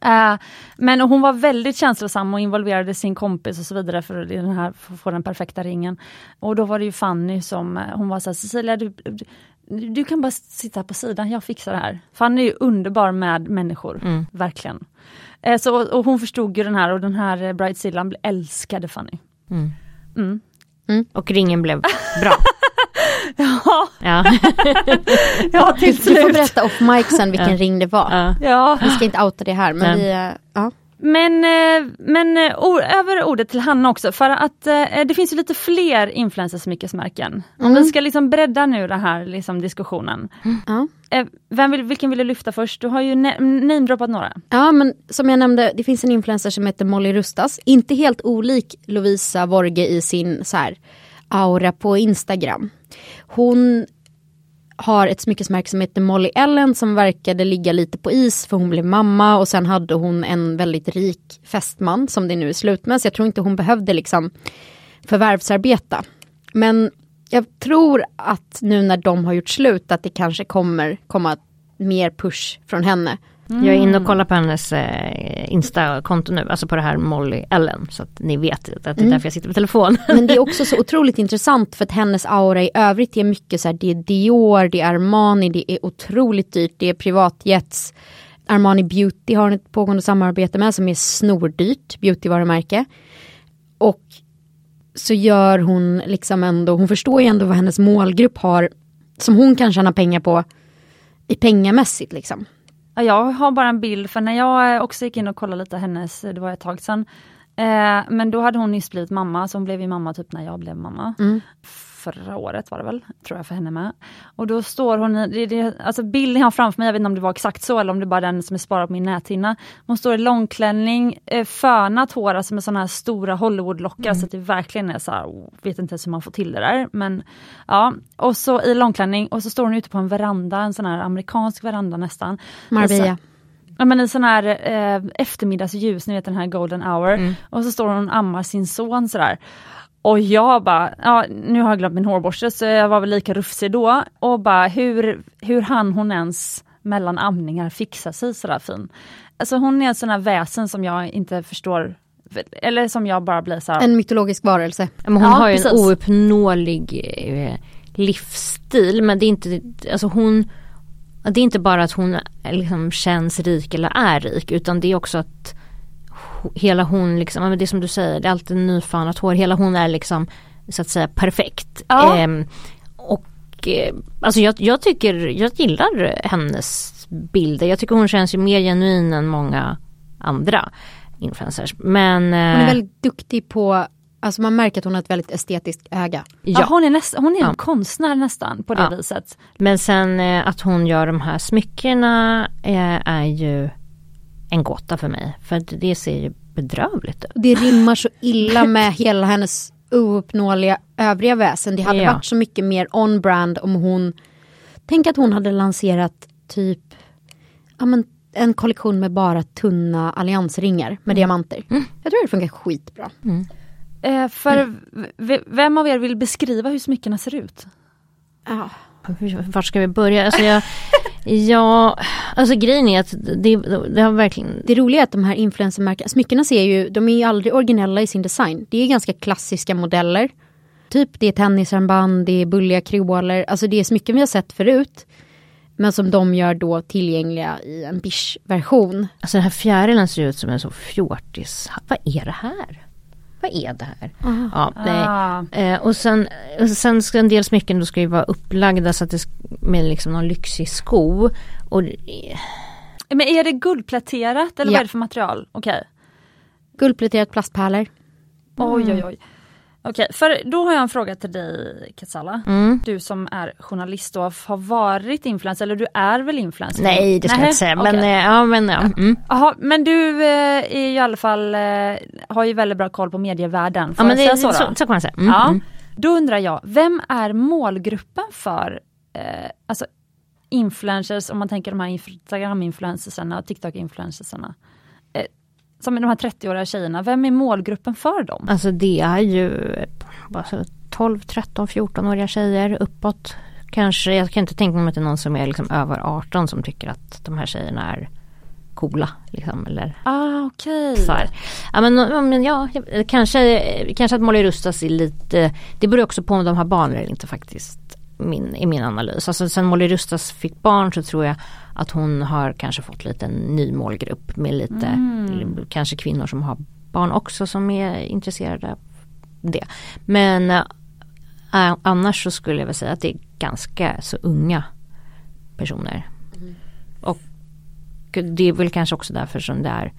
Eh, men hon var väldigt känslosam och involverade sin kompis och så vidare för, den här, för att få den perfekta ringen. Och då var det ju Fanny som, eh, hon var så här, Cecilia du, du, du kan bara sitta på sidan, jag fixar det här. Fanny är ju underbar med människor, verkligen. Eh, så, och hon förstod ju den här och den här Bridezillan älskade Fanny. Mm. Mm. Och ringen blev bra. Ja, Ja. ja Du, till du får slut. berätta off mic sen vilken Ja. ring det var. Ja. Vi ska inte outa det här men Nej. vi, eh, ja. Men, eh, men eh, över ordet till Hanna också för att det finns ju lite fler influencersmyckesmärken. Mm. vi ska liksom bredda nu den här liksom, diskussionen. Eh, Vem vill, vilken vill du lyfta först? Du har ju namedroppat några. Ja men som jag nämnde, det finns en influencer som heter Molly Rustas. Inte helt olik Lovisa Vorge i sin så här, aura på Instagram. Hon har ett smyckesmärke som heter Molly Ellen som verkade ligga lite på is för hon blev mamma och sen hade hon en väldigt rik fästman som det nu är slut med. Så jag tror inte hon behövde liksom förvärvsarbeta. Men jag tror att nu när de har gjort slut att det kanske kommer komma mer push från henne. Jag är inne och kollar på hennes eh, Insta-konto nu, alltså på det här Molly Ellen. Så att ni vet att det är därför jag sitter på telefon. Men det är också så otroligt intressant för att hennes aura i övrigt är mycket så här, det är Dior, det är Armani, det är otroligt dyrt, det är privatjets. Armani Beauty har ett pågående samarbete med som är snordyrt beautyvarumärke. Och så gör hon liksom ändå, hon förstår ju ändå vad hennes målgrupp har som hon kan tjäna pengar på i pengamässigt liksom. Jag har bara en bild för när jag eh, också gick in och kollade lite hennes, eh, det var ett tag sedan. Eh, men då hade hon nyss blivit mamma, så hon blev ju mamma typ när jag blev mamma. Mm. Förra året var det väl, tror jag för henne med. Och då står hon det, det, alltså bilden jag har framför mig, jag vet inte om det var exakt så eller om det bara är den som är sparad på min näthinna. Hon står i långklänning, eh, fönat hår, alltså med sådana här stora Hollywoodlockar så att det verkligen är så här, oh, vet inte ens hur man får till det där. Men ja, och så i långklänning och så står hon ute på en veranda, en sån här amerikansk veranda nästan. Marbella. Ja men i sån här eh, eftermiddagsljus, ni vet den här golden hour. Och så står hon och ammar sin son sådär. Och jag bara, ja nu har jag glömt min hårborste så jag var väl lika rufsig då. Och bara hur, hur han hon ens mellan amningar fixa sig sådär fin. Alltså hon är en sån här väsen som jag inte förstår, eller som jag bara blir såhär. En mytologisk varelse. Ja, Men hon Ja, har ju en ouppnåelig eh, livsstil men det är inte, alltså hon det är inte bara att hon eh, liksom känns rik eller är rik utan det är också att hela hon liksom, ja, men det är som du säger, det är alltid nyfönat hår, hela hon är liksom så att säga perfekt. Ja. Ehm, och eh, alltså jag, jag tycker, jag gillar hennes bilder, jag tycker hon känns ju mer genuin än många andra influencers. Men Hon är eh, väldigt duktig på, alltså man märker att hon har ett väldigt estetiskt öga. ja. hon är, näst, hon är en Ja. konstnär nästan på det Ja. viset. Men sen eh, att hon gör de här smyckena eh, är ju en gåta för mig. För det ser ju bedrövligt ut. Det rimmar så illa med hela hennes ouppnåeliga övriga väsen. Det hade Ja. varit så mycket mer on-brand om hon... Tänk att hon hade lanserat typ ja, men, en kollektion med bara tunna alliansringar med diamanter. Jag tror det funkar skitbra. Eh, för v- vem av er vill beskriva hur smyckena ser ut? Ja. Vart ska vi börja? Alltså jag, ja, alltså grejen är att det, det har verkligen Det roliga är att de här influencermärkena, smyckena ser ju, de är ju aldrig originella i sin design. Det är ganska klassiska modeller. Typ det är tennisarmband, det är bulliga kreoler, alltså det är smycken vi har sett förut. Men som de gör då tillgängliga i en bish-version. Alltså den här fjärilen ser ut som en så fjortis. Vad är det här? Vad är det här? Ja, nej. Ah. Eh, och sen, och sen ska en del smycken då ska ju vara upplagda så att det med liksom någon lyxig sko. Och Men är det guldpläterat eller Ja. vad är det för material? Okej. Guldpläterat plastpärlor. Oj oj oj. Okej, för då har jag en fråga till dig Katsala. Mm. Du som är journalist och har varit influencer, eller du är väl influencer? Nej det ska jag Nähä, inte säga men okej. eh, ja men ja. Mm. Jaha, men du eh, är ju i alla fall, eh, har ju väldigt bra koll på medievärlden. Får Ja men jag det, så, så, då? så, kan man säga. Mm. Ja. Mm. Då undrar jag, vem är målgruppen för eh, alltså influencers, om man tänker de här Instagram-influencersarna och TikTok-influencersarna? Som är de här 30-åriga tjejerna, vem är målgruppen för dem? Alltså det är ju alltså, 12, 13, 14-åriga tjejer uppåt. Kanske, jag kan inte tänka mig att det är någon som är liksom över 18 som tycker att de här tjejerna är coola. Liksom, eller Ah, okej. så här. Ja men, ja, kanske, kanske att Molly Rustas är lite, det beror också på om de har barn eller inte faktiskt. Min, I min analys. Alltså sen Molly Rustas fick barn så tror jag att hon har kanske fått lite en ny målgrupp med lite, kanske kvinnor som har barn också som är intresserade av det. Men äh, annars så skulle jag väl säga att det är ganska så unga personer. Och det är väl kanske också därför som det är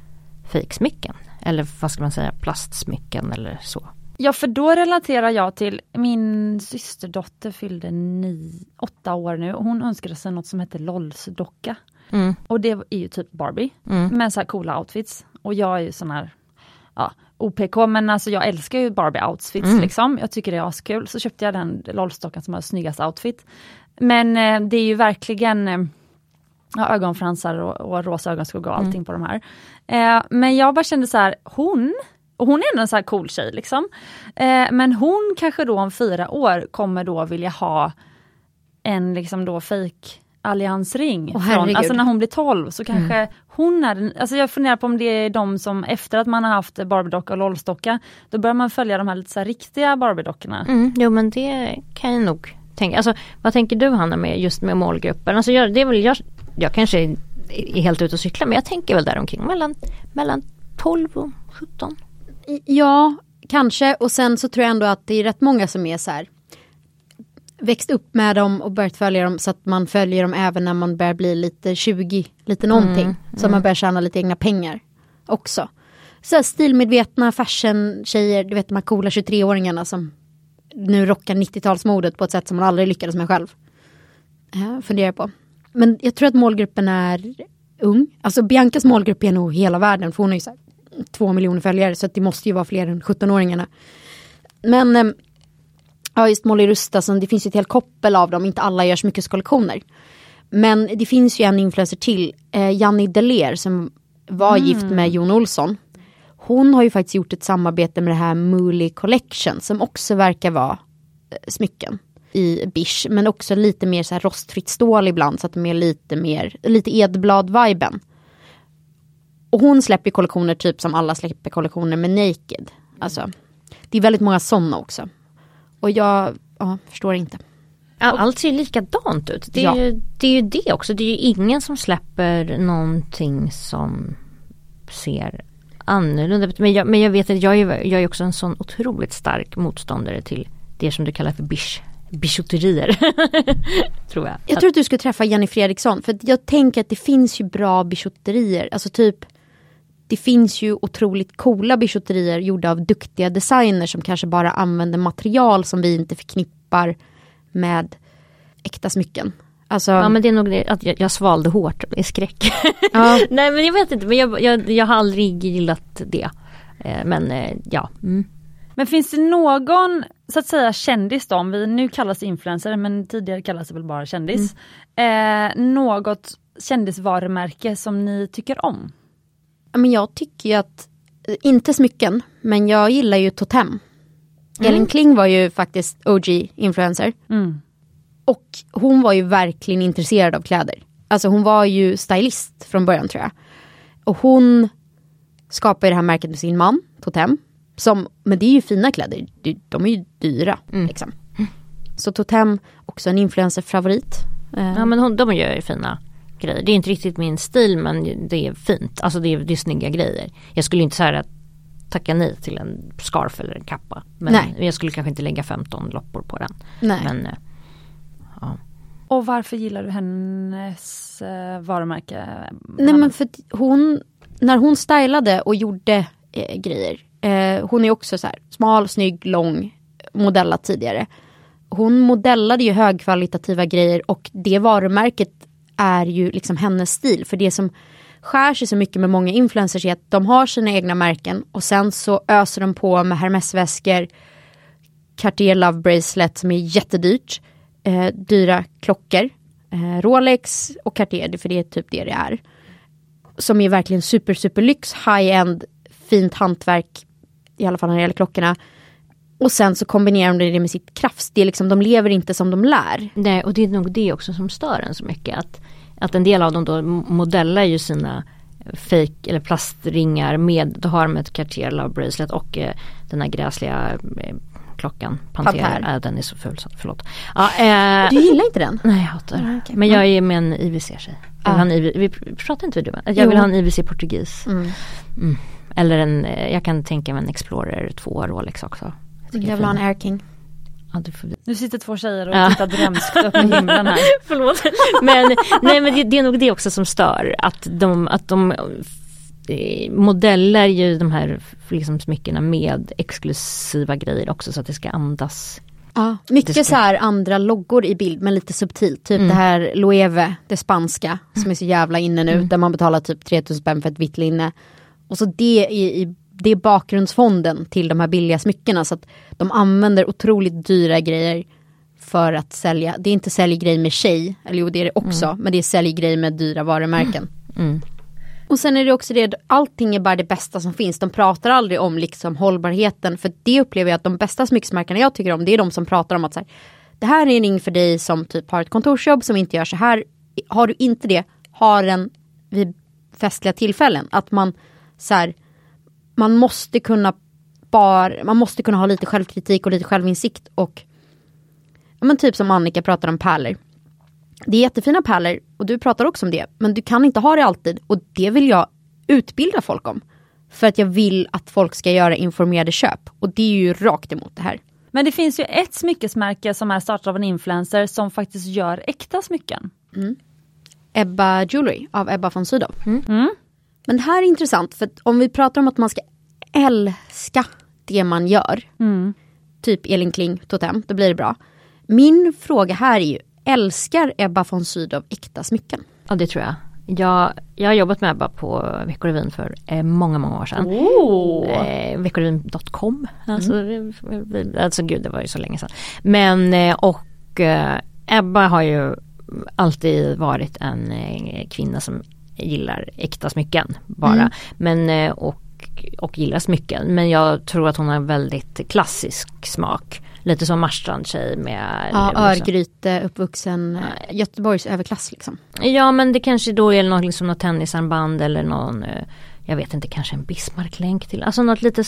fejksmycken. Eller vad ska man säga, plastsmycken eller så. Ja för då relaterar jag till min systerdotter fyllde ni, åtta år nu och hon önskade sig något som hette LOLs-docka. Mm. Och det är ju typ Barbie Mm. med så här coola outfits. Och jag är ju sån här ja, OPK men alltså jag älskar ju Barbie outfits Mm. liksom. Jag tycker det är askul. Så köpte jag den LOL-dockan som har snyggast outfit. Men eh, det är ju verkligen eh, ja, ögonfransar och, och rosa ögonskugga och Mm. allting på de här. Eh, men jag bara kände så här, hon, och hon är ändå en så här cool tjej liksom. Eh, men hon kanske då om fyra år kommer då vilja ha en liksom då fake alliansring. Åh, från, alltså när hon blir 12 så kanske hon är den, alltså jag funderar på om det är de som efter att man har haft Barbie-docka och LOL-docka, då börjar man följa de här lite så här riktiga Barbie-dockorna. Mm, jo men det kan jag nog tänka. Alltså, vad tänker du Hanna med just med målgruppen? Alltså, jag, det är väl, jag, jag kanske är helt ute och cyklar men jag tänker väl däromkring mellan, mellan 12 och 17. Ja, kanske. Och sen så tror jag ändå att det är rätt många som är så här växt upp med dem och börjat följa dem så att man följer dem även när man börjar bli lite 20, lite någonting. Så man börjar tjäna lite egna pengar också. Så här stilmedvetna fashion-tjejer, du vet de här coola 23-åringarna som nu rockar 90-talsmodet på ett sätt som man aldrig lyckades med själv. Ja, funderar på. Men jag tror att målgruppen är ung. Alltså Biancas målgrupp är nog hela världen för hon har ju så två miljoner följare så att det måste ju vara fler än 17-åringarna. Men ehm, ja just Molly Rustason, det finns ju ett helt koppel av dem, inte alla gör så mycket kollektioner. Men det finns ju en influencer till, eh, Janni Deler som var gift med Jon Olsson. Hon har ju faktiskt gjort ett samarbete med det här Mooley Collection som också verkar vara eh, smycken i bish men också lite mer så här rostfritt stål ibland så att de är lite mer, lite Edblad-viben. Och hon släpper kollektioner typ som alla släpper kollektioner med Naked. Alltså, det är väldigt många sådana också. Och jag ja, förstår inte. Allt ser ju likadant ut. Det är, Ja. ju, det är ju det också. Det är ju ingen som släpper någonting som ser annorlunda ut. Men jag, men jag vet att jag är, jag är också en sån otroligt stark motståndare till det som du kallar för bish, bijouterier. tror jag. Jag tror att du skulle träffa Jenny Fredriksson för jag tänker att det finns ju bra bijouterier. Alltså typ det finns ju otroligt coola bijouterier gjorda av duktiga designers som kanske bara använder material som vi inte förknippar med äkta smycken. Alltså, Ja men det är nog det att jag, jag svalde hårt i skräck. ja, Nej men jag vet inte men jag, jag, jag har aldrig gillat det. Eh, Men eh, ja. Mm. Men finns det någon, så att säga kändis då, om vi nu kallas influencer men tidigare kallas det väl bara kändis. Eh, något kändisvarumärke som ni tycker om? Men jag tycker ju att, eh, inte smycken, men jag gillar ju Totem. Elin Kling var ju faktiskt OG-influencer. Mm. Och hon var ju verkligen intresserad av kläder. Alltså hon var ju stylist från början tror jag. Och hon skapade det här märket med sin man, Totem. Som, men det är ju fina kläder, De- är ju dyra. Liksom. Så Totem, också en influencer-favorit. Ja men hon, de gör ju fina grejer. Det är inte riktigt min stil men det är fint. Alltså det är, det är snygga grejer. Jag skulle inte säga att tacka nej till en scarf eller en kappa. Men Nej. jag skulle kanske inte lägga 15 loppor på den. nej. Men eh, ja. Och varför gillar du hennes eh, varumärke? Nej men för hon, när hon stylade och gjorde eh, grejer. Eh, hon är också så här smal, snygg, lång, modellat tidigare. Hon modellade ju högkvalitativa grejer och det varumärket är ju liksom hennes stil. För det som skär sig så mycket med många influencers är att de har sina egna märken och sen så öser de på med Hermes-väskor, Cartier Love Bracelet som är jättedyrt, eh, dyra klockor, eh, Rolex och Cartier, för det är typ det det är som är verkligen super super lyx, high-end, fint hantverk, i alla fall när det gäller klockorna. Och sen så kombinerar de det med sitt krafts, det är liksom, de lever inte som de lär. Nej, och det är nog det också som stör en så mycket. Att, att en del av dem då modellar ju sina fake eller plastringar med, då har de ett Cartier Love Bracelet och eh, den här gräsliga eh, klockan. Panter. Äh, den är så ful så förlåt. Ja, eh, Du gillar inte den? nej jag hatar det. Ah, okej. Men jag är med en IWC-tjej. Ah. IWC, vi pratar inte du? Jag Jo. vill ha en IWC portugis. Mm. Mm. Eller en, eh, jag kan tänka mig en Explorer 2 Rolex också. Jag vill ha en. Air King. Ja, du får vi- Nu sitter två tjejer och Ja. tittar drömskt upp i himlen här. Förlåt. Men, nej, men det, det är nog det också som stör. Att de, att de eh, modeller ju de här liksom smyckena med exklusiva grejer också så att det ska andas. Ja, mycket ska- så här andra loggor i bild men lite subtilt. Typ Mm. det här Loewe, det spanska som är så jävla inne nu. Mm. Där man betalar typ 3000 spänn för ett vitt linne. Och så det är, i, det är bakgrundsfonden till de här billiga smyckena. Så att de använder otroligt dyra grejer för att sälja. Det är inte sälj grej med tjej, eller jo det är det också. Men det är sälj grej med dyra varumärken. Mm. Och sen är det också det, allting är bara det bästa som finns. De pratar aldrig om liksom hållbarheten. För det upplever jag att de bästa smycksmärkena jag tycker om, det är de som pratar om att så här, det här är en ring för dig som typ har ett kontorsjobb som inte gör så här. Har du inte det, ha den vid festliga tillfällen. Att man så här, man måste kunna bara, man måste kunna ha lite självkritik och lite självinsikt och ja, men typ som Annika pratar om pärlor. Det är jättefina pärlor och du pratar också om det. Men du kan inte ha det alltid och det vill jag utbilda folk om. För att jag vill att folk ska göra informerade köp. Och det är ju rakt emot det här. Men det finns ju ett smyckesmärke som är startat av en influencer som faktiskt gör äkta smycken. Ebba Jewelry av Ebba von Sydow. Mm. Men det här är intressant för om vi pratar om att man ska älska det man gör. Mm. Typ Elin Kling, Totem, då blir det bra. Min fråga här är ju, älskar Ebba von Sydow äkta smycken? Ja det tror jag. Jag, jag har jobbat med Ebba på Veckorevyn för eh, många, många år sedan. Oh. Eh, Veckorevyn.com. Alltså, eh, alltså gud det var ju så länge sedan. Men eh, och eh, Ebba har ju alltid varit en eh, kvinna som gillar äkta smycken bara. Mm. Men eh, och, och gillar smycken. Men jag tror att hon har väldigt klassisk smak. Lite som Marstrand-tjej med Ja, liksom- Örgryte, uppvuxen eh, Göteborgs överklass liksom. Ja men det kanske då är något, liksom något tennisarmband eller någon eh, Jag vet inte kanske en Bismarck-länk till Alltså något lite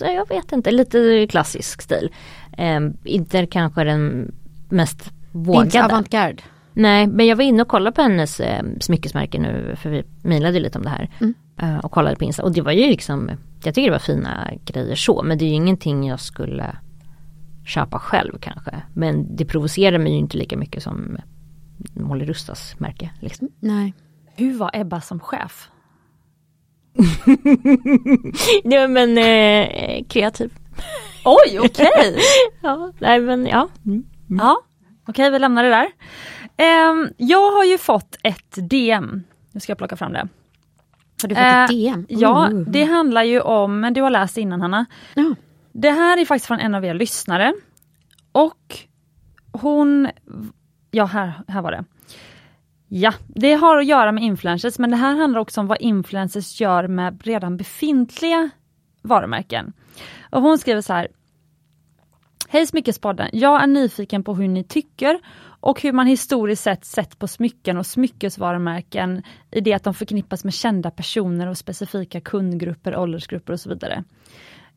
Jag vet inte lite klassisk stil eh, Inte kanske den mest Inte vågade avantgarde. Nej men jag var inne och kollade på hennes eh, smyckesmärke nu För vi mejlade lite om det här Mm. eh, Och kollade på Insta och det var ju liksom Jag tycker det var fina grejer så men det är ju ingenting jag skulle Köpa själv kanske Men det provocerar mig ju inte lika mycket som Molly Rustas märke liksom. Nej. Hur var Ebba som chef? Nej men eh, kreativ. Oj, okej! Ja, nej men ja. Ja, okej vi lämnar det där. Ehm, jag har ju fått ett DM. Nu ska jag plocka fram det. Har du fått Eh, ett DM? Ja, Oh. det handlar ju om, men du har läst innan Hanna. Ja. Det här är faktiskt från en av er lyssnare. Och hon, ja här, här var det. Ja, det har att göra med influencers men det här handlar också om vad influencers gör med redan befintliga varumärken. Och hon skriver så här. Hej Smyckespodden, jag är nyfiken på hur ni tycker och hur man historiskt sett sett på smycken och smyckesvarumärken i det att de förknippas med kända personer och specifika kundgrupper, åldersgrupper och så vidare.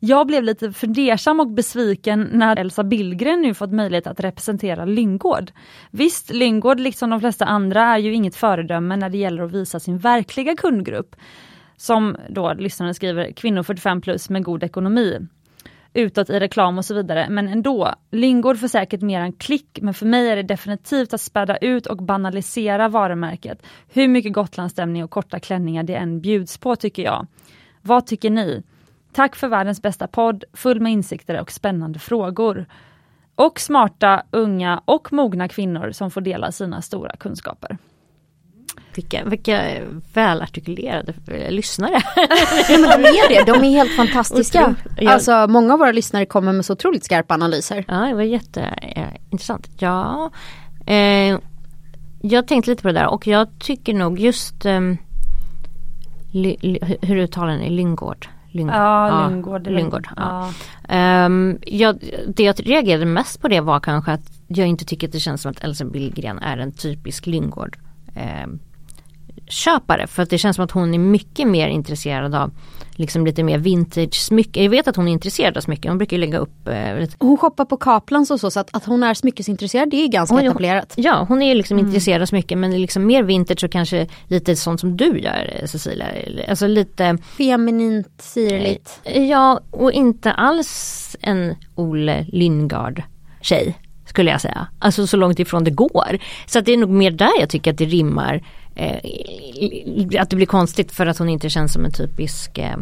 Jag blev lite fundersam och besviken när Elsa Billgren nu fått möjlighet att representera Lyngård. Visst, Lyngård liksom de flesta andra är ju inget föredöme när det gäller att visa sin verkliga kundgrupp. Som då lyssnaren skriver, kvinnor 45 plus med god ekonomi. Utåt i reklam och så vidare, men ändå. Lyngård får säkert mer en klick, men för mig är det definitivt att späda ut och banalisera varumärket. Hur mycket Gotlandsstämning och korta klänningar det än bjuds på tycker jag. Vad tycker ni? Tack för världens bästa podd, full med insikter och spännande frågor. Och smarta, unga och mogna kvinnor som får dela sina stora kunskaper. Vilka, vilka välartikulerade eh, lyssnare. Ja, men de är det, de är helt fantastiska. Alltså många av våra lyssnare kommer med så otroligt skarpa analyser. ja, det var jätteintressant. Ja, eh, jag tänkte lite på det där och jag tycker nog just ehm, ly, ly, hur uttalar ni Lyngård? Lyngård. Ja, Lyngård. Lyngård ja. Ja. Jag, det jag reagerade mest på det var kanske att jag inte tycker att det känns som att Elsa Billgren är en typisk Lyngård ehm, köpare. För att det känns som att hon är mycket mer intresserad av liksom lite mer vintage smycken. Jag vet att hon är intresserad av smycken. Hon brukar lägga upp eh, lite Hon shoppar på Kaplans och så, så att, att hon är smyckesintresserad det är ganska Oj, etablerat. Ja, hon är liksom intresserad av smycken men liksom mer vintage och kanske lite sånt som du gör eh, Cecilia. Alltså lite Feminint, sirligt. Ja, och inte alls en Ole Lyngard tjej skulle jag säga. Alltså så långt ifrån det går. Så att det är nog mer där jag tycker att det rimmar eh, att det blir konstigt för att hon inte känns som en typisk eh,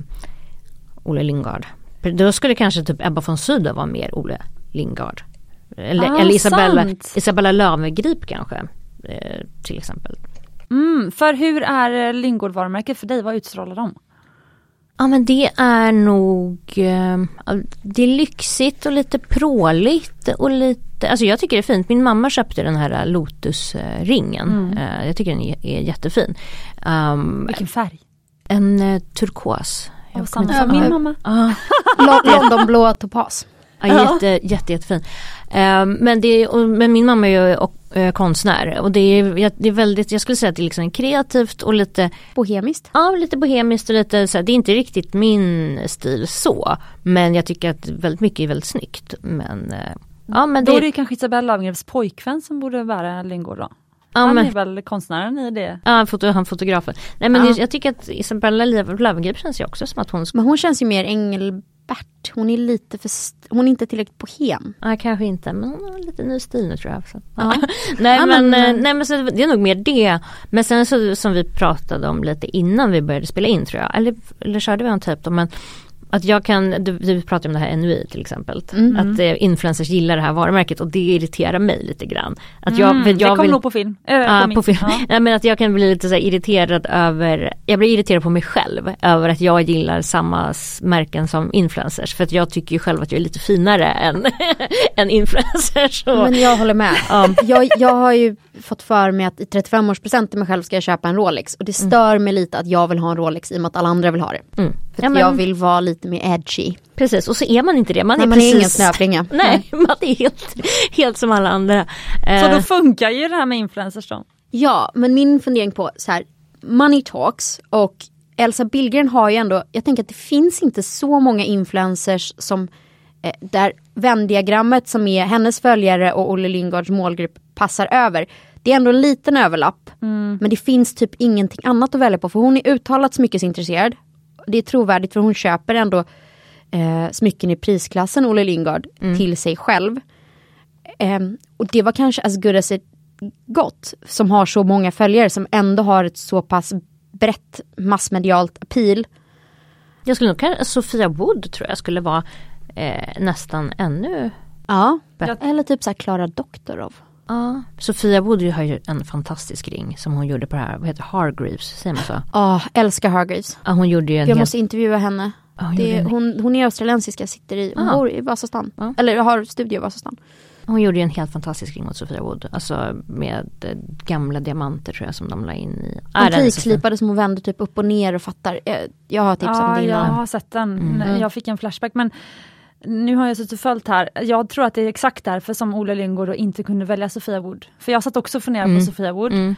Olle Lingard. Då skulle kanske typ Ebba von Sydow vara mer Olle Lingard. Eller, Ah, eller Isabella, sant. Isabella Löwengrip kanske. Eh, till exempel. Mm, för hur är eh, Lingård-varumärket för dig? Vad utstrålar de? Ja men det är nog eh, Det är lyxigt och lite pråligt och lite Alltså jag tycker det är fint. Min mamma köpte den här Lotus-ringen. Mm. Eh, jag tycker den är, jättefin. Um, Vilken färg? en eh, turkos. Jag samma inte min mamma. Ah, Lo- Londonblå topas. ja, jätte, jätte, jättefin. Um, men, det, och, men min mamma är ju och, eh, konstnär och det är, det är väldigt, jag skulle säga att det är liksom kreativt och lite Bohemiskt. Ja, lite bohemiskt och lite så här, det är inte riktigt min stil så. Men jag tycker att väldigt mycket är väldigt snyggt. Men, ja, men Då det, är det kanske Isabella Löwengrips pojkvän som borde bära Lingård då? ja, Han men, är väl konstnären i det? ja, foto, han fotografen. Nej men Ja. jag, jag tycker att Isabella Löw- Löwengrip känns ju också som att hon Men hon känns ju mer Engelbert. Hon är lite för, hon är inte tillräckligt bohem. ja kanske inte men hon har lite ny stil nu tror jag. Så. Ja. nej, Ja, men, men- nej men så det är nog mer det. Men sen så som vi pratade om lite innan vi började spela in tror jag. Eller, eller körde vi en typ då men att jag kan, du, du pratar om det här NUI till exempel. Mm. Att eh, influencers gillar det här varumärket och det irriterar mig lite grann. Att jag, Mm, jag det kom vill, nog på film. Äh, Ja, min- på film. Ja. Nej, men att jag kan bli lite så irriterad över, jag blir irriterad på mig själv över att jag gillar samma märken som influencers. För att jag tycker ju själv att jag är lite finare än, än influencers. Och, Men jag håller med. Ja. Jag, jag har ju fått för mig att i 35-årspresent till mig själv ska jag köpa en Rolex. Och det stör mig lite att jag vill ha en Rolex i och med att alla andra vill ha det. Mm. För ja, men, jag vill vara lite mer edgy. Precis, och så är man inte det. Man Nej, är man är precis ingen snöflinga. Nej, man är helt, helt som alla andra. Så Eh, då funkar ju det här med influencers då? Ja, men min fundering på så här, money talks och Elsa Billgren har ju ändå, jag tänker att det finns inte så många influencers som eh, där vändiagrammet som är hennes följare och Olle Lingards målgrupp passar över. Det är ändå en liten överlapp. Men det finns typ ingenting annat att välja på för hon är uttalat smyckesintresserad. Det är trovärdigt för hon köper ändå eh, smycken i prisklassen Olle Lingard till sig själv. Ehm, och det var kanske as good as it got som har så många följare som ändå har ett så pass brett massmedialt appeal. jag skulle nog kanske, Sofia Wood tror jag skulle vara eh, nästan ännu Ja, Bättre. eller typ så här Klara Doktorov. Ja, Sofia Wood har ju en fantastisk ring som hon gjorde på det här, vad heter det, Hargreaves, säger man så? Ja, älskar Hargreaves. Ja, hon gjorde ju en Jag helt... måste intervjua henne. Ja, hon, Det, hon, hon är australiensiska, sitter i, hon Ah. bor i Vasastan. Ja. Eller har studio i Vasastan. hon gjorde ju en helt fantastisk ring åt Sofia Wood. Alltså med eh, gamla diamanter tror jag som de la in i. Ah. Antikslipade som hon vänder typ upp och ner och fattar. Eh, Jag har tips om Ja, det jag innan. har sett den. Mm. Jag fick en flashback. Men nu har jag suttit och följt här. Jag tror att det är exakt därför som Ola Lindgård inte kunde välja Sofia Wood. För jag satt också och funderade Mm. på Sofia Wood. Mm.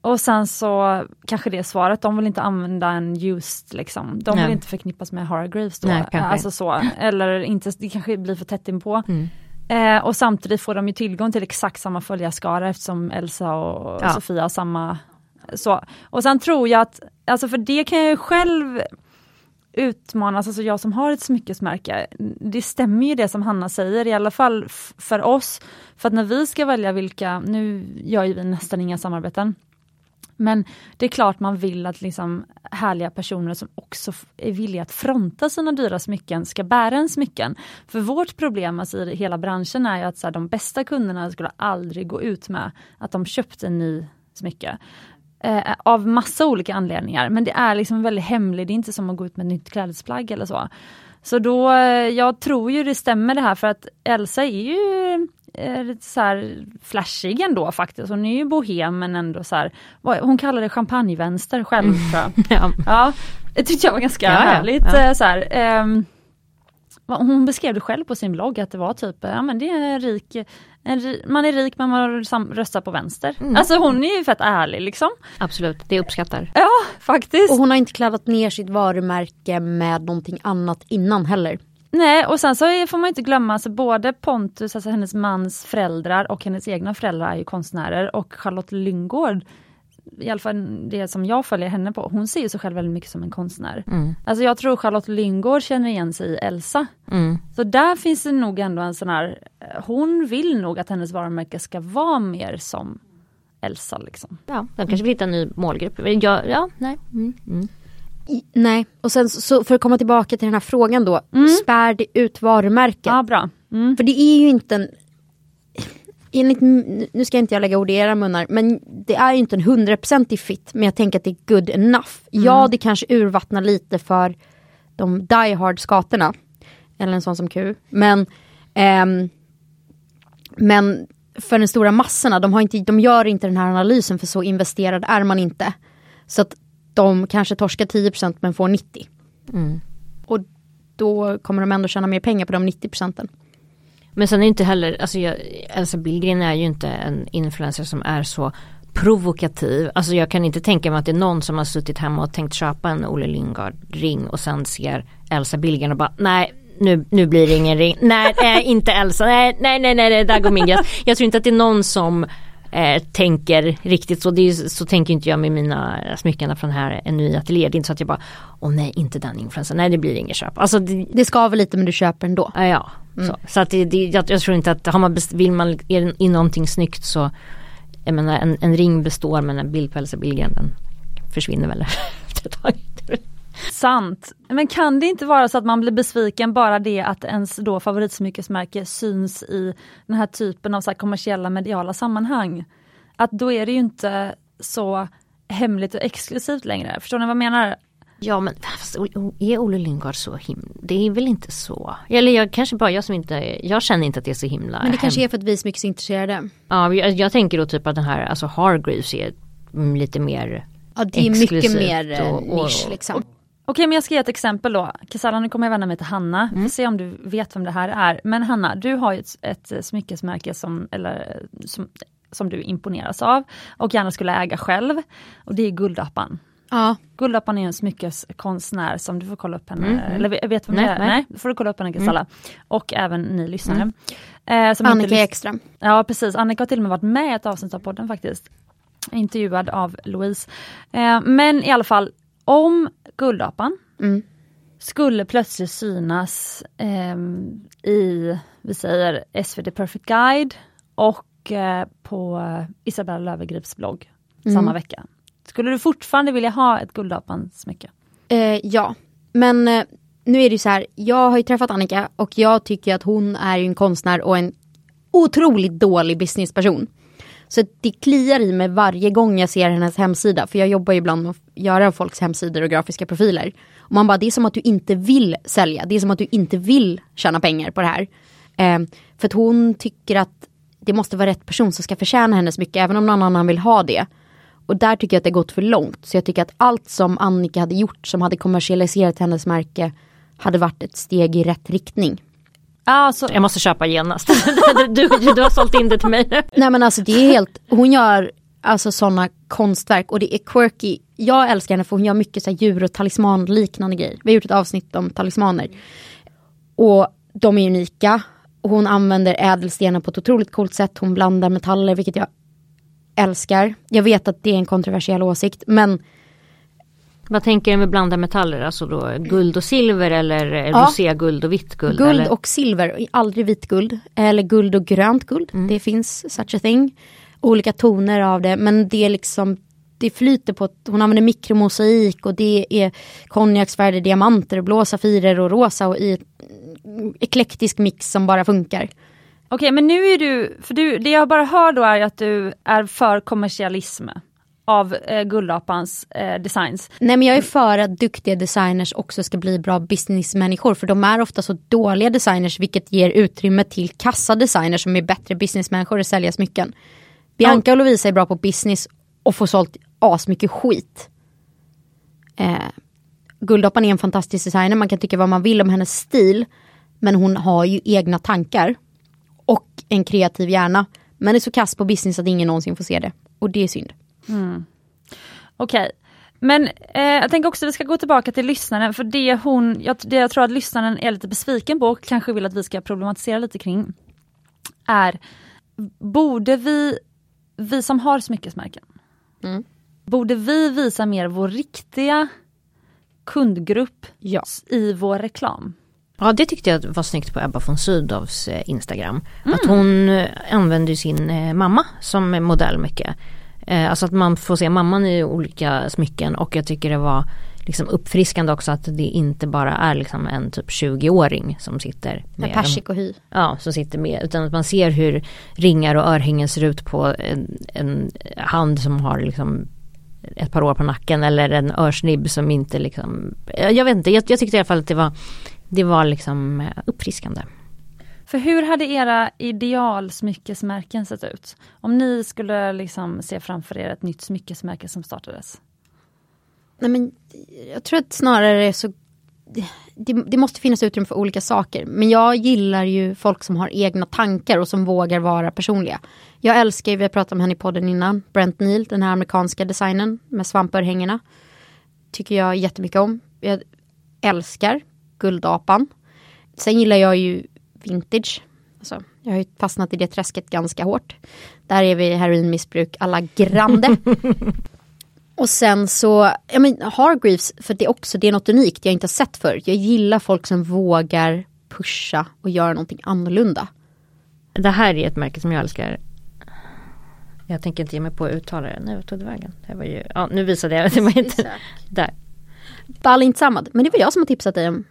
Och sen så kanske det är svaret, de vill inte använda en used liksom. De vill Nej. inte förknippas med Hargreaves då. Nej, alltså så. Eller inte, det kanske blir för tätt inpå. Mm. Eh, och samtidigt får de ju tillgång till exakt samma följarskara eftersom Elsa och Ja. Sofia har samma. Så. Och sen tror jag att, alltså för det kan jag ju själv utmanas, alltså jag som har ett smyckesmärke, det stämmer ju det som Hanna säger, i alla fall för oss. För att när vi ska välja vilka, nu gör ju vi nästan inga samarbeten, men det är klart man vill att liksom härliga personer som också är villiga att fronta sina dyra smycken ska bära en smycken. För vårt problem alltså i hela branschen är ju att så här, de bästa kunderna skulle aldrig gå ut med att de köpt en ny smycke. Eh, av massa olika anledningar, men det är liksom väldigt hemligt, det är inte som att gå ut med ett nytt klädesplagg eller så. Så då, eh, jag tror ju det stämmer det här för att Elsa är ju eh, lite så här flashig ändå faktiskt. Hon är ju bohem men ändå så här, hon kallar det champagnevänster själv tror jag. Ja. Ja, det tyckte jag var ganska Ja, härligt. ja. eh, Så här, vad- hon beskrev det själv på sin blogg att det var typ, ja men det är en rik, en, man är rik men man röstar på vänster. Mm. Alltså hon är ju fett ärlig liksom. Absolut, det uppskattar. Ja, faktiskt. Och hon har inte kladdat ner sitt varumärke med någonting annat innan heller. Nej, och sen så får man inte glömma, alltså både Pontus, alltså hennes mans föräldrar och hennes egna föräldrar är ju konstnärer och Charlotte Lyngård, i alla fall det som jag följer henne på, hon ser ju sig själv väldigt mycket som en konstnär. Mm. Alltså jag tror Charlotte Lyngård känner igen sig i Elsa. Mm. Så där finns det nog ändå en sån här, hon vill nog att hennes varumärke ska vara mer som Elsa liksom. Ja, de kanske vill hitta en ny målgrupp. Ja, ja nej. Mm, mm. I, nej, och sen så för att komma tillbaka till den här frågan då. Mm. Spär det ut varumärket? Ja, bra. Mm. För det är ju inte en... Enligt, nu ska jag inte jag lägga ord i era munnar, men det är ju inte en hundraprocentig fit. Men jag tänker att det är good enough. Ja, det kanske urvattnar lite för de die hard skatorna. Eller en sån som Q. Men, ehm, men för den stora massorna, de, har inte, de gör inte den här analysen för så investerad är man inte. Så att de kanske torskar 10% men får 90%. Mm. Och då kommer de ändå tjäna mer pengar på de 90 procenten. Men sen är inte heller, alltså jag, Elsa Billgren är ju inte en influencer som är så provokativ. Alltså jag kan inte tänka mig att det är någon som har suttit hemma och tänkt köpa en Olle Lindgard ring och sen ser Elsa Billgren och bara nej nu, nu blir det ingen ring. Nej, nej inte Elsa. Nej, nej, nej, nej, där går min gräns. Jag tror inte att det är någon som eh, tänker riktigt så. Det är, så tänker inte jag med mina smycken från här en ny ateljé. Det är inte så att jag bara, åh nej, inte den influensen. Nej, det blir inget köp. Alltså, det, Det skaver lite men du köper ändå. Ja, ja. Så, så att det, det, jag, jag tror inte att har man best, vill man i någonting snyggt så jag menar en, en ring består men en bild på Elsa Billgren den försvinner väl efter ett tag. Sant. Men kan det inte vara så att man blir besviken bara det att ens då favoritsmyckesmärke syns i den här typen av så här kommersiella mediala sammanhang? Att då är det ju inte så hemligt och exklusivt längre. Förstår ni vad jag menar? Ja men fast är Olle Lindgard så himla, det är väl inte så. Eller jag kanske bara jag som inte, jag känner inte att det är så himla. Men det kanske hem- är för att vi är smyckesintresserade. Ja jag, jag tänker då typ att den här, alltså Hargreaves är lite mer Ja det är mycket mer och- och- nisch liksom. Okej men jag ska ge ett exempel då. Casalla nu kommer jag vända mig till Hanna, Mm. får se om du vet vem det här är. Men Hanna, du har ju ett, ett smyckesmärke som, eller, som, som du imponeras av och gärna skulle äga själv. Och det är Guldappan. Ja. Guldappan är en smyckeskonstnär som du får kolla upp henne, Mm, mm. eller vet- vem Nej, det är? nej. Nej, då får du kolla upp henne Casalla. Och även ni lyssnare. Eh, som Annika Ekström. Ja precis, Annika har till och med varit med i ett avsnitt av podden faktiskt. Intervjuad av Louise. Eh, men i alla fall, om Guldapan Mm. skulle plötsligt synas ehm, i, vi säger SVT Perfect Guide och eh, på Isabella Löwengrips blogg samma vecka. Skulle du fortfarande vilja ha ett Guldapan-smycke? Eh, ja, men eh, nu är det ju så här. Jag har ju träffat Annika och jag tycker att hon är en konstnär och en otroligt dålig businessperson. Så det kliar i mig varje gång jag ser hennes hemsida. För jag jobbar ju ibland med att göra folks hemsidor och grafiska profiler. Och man bara, det är som att du inte vill sälja. Det är som att du inte vill tjäna pengar på det här. Eh, för att hon tycker att det måste vara rätt person som ska förtjäna hennes mycket. Även om någon annan vill ha det. Och där tycker jag att det gått för långt. Så jag tycker att allt som Annika hade gjort som hade kommersialiserat hennes märke hade varit ett steg i rätt riktning. Alltså, Jag måste köpa genast. du, du, du har sålt in det till mig nu. Nej men alltså det är helt, hon gör alltså sådana konstverk och det är quirky. Jag älskar henne för hon gör mycket så djur och talismanliknande grejer. Vi har gjort ett avsnitt om talismaner. Och de är unika. Och hon använder ädelstenar på ett otroligt coolt sätt. Hon blandar metaller vilket jag älskar. Jag vet att det är en kontroversiell åsikt men Vad tänker du med blanda metaller? Alltså då guld och silver eller Ja. roséguld och vitt guld? Guld eller? och silver, aldrig vitt guld. Eller guld och grönt guld. Mm. Det finns such a thing. Olika toner av det men det är liksom det flyter på, hon använder mikromosaik och det är konjaksfärgade diamanter, blå safirer och rosa och i ett eklektisk mix som bara funkar. Okej men nu är du, för du, det jag bara hör då är att du är för kommersialism av eh, Guldapans eh, designs. Nej men jag är för att duktiga designers också ska bli bra businessmänniskor för de är ofta så dåliga designers vilket ger utrymme till kassa designers som är bättre businessmänniskor och sälja smycken. Bianca och Lovisa är bra på business och får sålt asmycket skit. Eh, Guldappan är en fantastisk designer, man kan tycka vad man vill om hennes stil men hon har ju egna tankar och en kreativ hjärna. Men är så kass på business att ingen någonsin får se det och det är synd. Okej. Men eh, jag tänker också att vi ska gå tillbaka till lyssnaren för det hon, jag, det jag tror att lyssnaren är lite besviken på och kanske vill att vi ska problematisera lite kring är Borde vi, vi som har smyckesmärken, Mm. borde vi visa mer vår riktiga kundgrupp Ja. i vår reklam? Ja det tyckte jag var snyggt på Ebba von Sydows eh, Instagram. Att hon eh, använde sin eh, mamma som modell mycket. Eh, alltså att man får se mamman i olika smycken och jag tycker det var liksom uppfriskande också att det inte bara är liksom en typ 20-åring som sitter med persik och hy. Ja, som sitter med utan att man ser hur ringar och örhängen ser ut på en, en hand som har liksom ett par år på nacken eller en örsnibb som inte liksom, jag vet inte, jag, jag tyckte i alla fall att det var, det var liksom uppfriskande. För hur hade era idealsmyckesmärken sett ut? Om ni skulle liksom se framför er ett nytt smyckesmärke som startades? Nej, men jag tror att snarare så det, det, måste finnas utrymme för olika saker. Men jag gillar ju folk som har egna tankar och som vågar vara personliga. Jag älskar, vi har pratat om henne i podden innan, Brent Neal, den här amerikanska designen med svampörhängena. Tycker jag jättemycket om. Jag älskar Guldapan. Sen gillar jag ju vintage. Alltså, jag har ju fastnat i det träsket ganska hårt. Där är vi heroinmissbruk alla grande. Och sen så, ja men Hargreaves, för det är också, det är något unikt jag inte har sett förut. Jag gillar folk som vågar pusha och göra någonting annorlunda. Det här är ett märke som jag älskar. Jag tänker inte ge mig på att uttala det. Nu vart tog det vägen? Det var ju, ja, nu visade jag. Det var inte, där. Balint Samad, men det var jag som har tipsat dig om.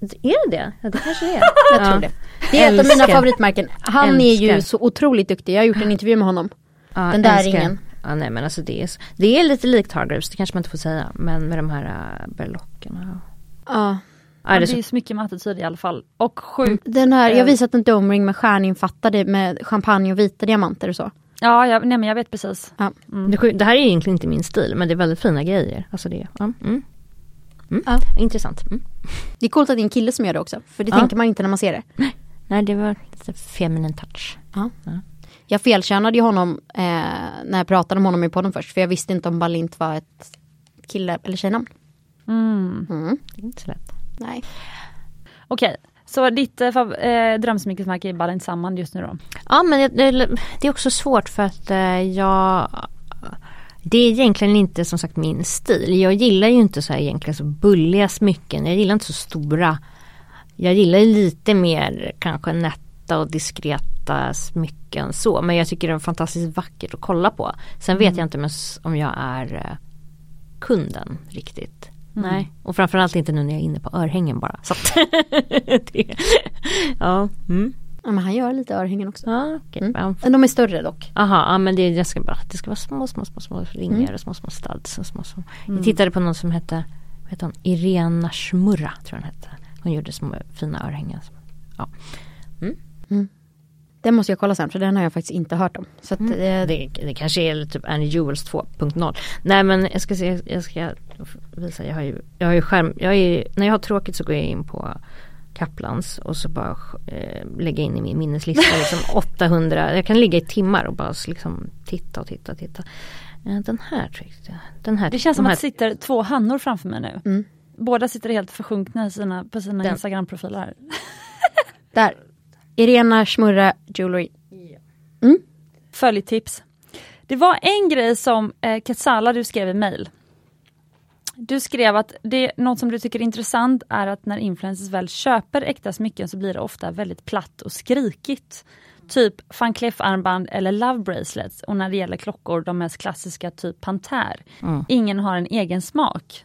Är det det? Ja, det kanske det är. jag tror det. Det är ett av mina favoritmärken. Han älskar. är ju så otroligt duktig. Jag har gjort en intervju med honom. Ja, Den där älskar. ringen. Ja, nej men alltså det är, det är lite likt Hargreaves, det kanske man inte får säga. Men med de här uh, berlockerna. Ja. Ja, det, är så... så mycket med attityd i alla fall. Och sjukt. Den här, jag har visat en domring med stjärninfattade med champagne och vita diamanter och så. Ja, jag, nej, men jag vet precis. Ja. Mm. Det, det, här är egentligen inte min stil men det är väldigt fina grejer. Alltså det, ja. Mm. Mm. Ja. Intressant. Mm. Det är coolt att det är en kille som gör det också. För det tänker man inte när man ser det. Nej, det var lite feminin touch. Ja. Jag felkönade ju honom eh, när jag pratade om honom i podden först. För jag visste inte om Balint var ett kille eller tjejnamn. Mm. Mm. Det är inte så lätt. Nej. Okej, så ditt eh, eh drömsmyckesmärke är Balint Samman just nu då? Ja men det, det är också svårt för att eh, jag det är egentligen inte som sagt min stil. Jag gillar ju inte så här egentligen så bulliga smycken. Jag gillar inte så stora. Jag gillar lite mer kanske nätta och diskreta smycken så. Men jag tycker det är fantastiskt vackert att kolla på. Sen mm. vet jag inte om jag är eh, kunden riktigt. Mm. Nej, och framförallt inte nu när jag är inne på örhängen bara. Så ja. Mm. Ja, men han gör lite örhängen också. Ja, okay. mm. Men de är större dock. Jaha, ja, men det, det, ska, bara, det ska vara små, små, små, små ringar mm. och små, små studs. Och små, små. Jag mm. tittade på någon som hette heter hon? Irena Schmurra, tror jag hon hette. Hon gjorde små fina örhängen. Ja. Mm. Mm. Den måste jag kolla sen för den har jag faktiskt inte hört om. Så att, mm. eh, det, det kanske är typ Annie Jewels 2.0. Nej men jag ska se, jag ska visa, jag har ju, jag har ju skärm, jag är, när jag har tråkigt så går jag in på Kaplans och så bara eh, lägga in i min minneslista liksom 800, jag kan ligga i timmar och bara liksom titta och titta och titta. Eh, den här tyckte jag. Den här, det känns som här. att det sitter två hannor framför mig nu. Mm. Båda sitter helt försjunkna sina, på sina Instagram-profiler. Där, Irena Schmurra Jewelry. Mm. Följtips. Det var en grej som eh, Katsala du skrev i mail. Du skrev att det, något som du tycker är intressant är att när influencers väl köper äkta smycken så blir det ofta väldigt platt och skrikigt. Typ van Cleef armband eller love bracelets och när det gäller klockor de mest klassiska typ Panter. Mm. Ingen har en egen smak.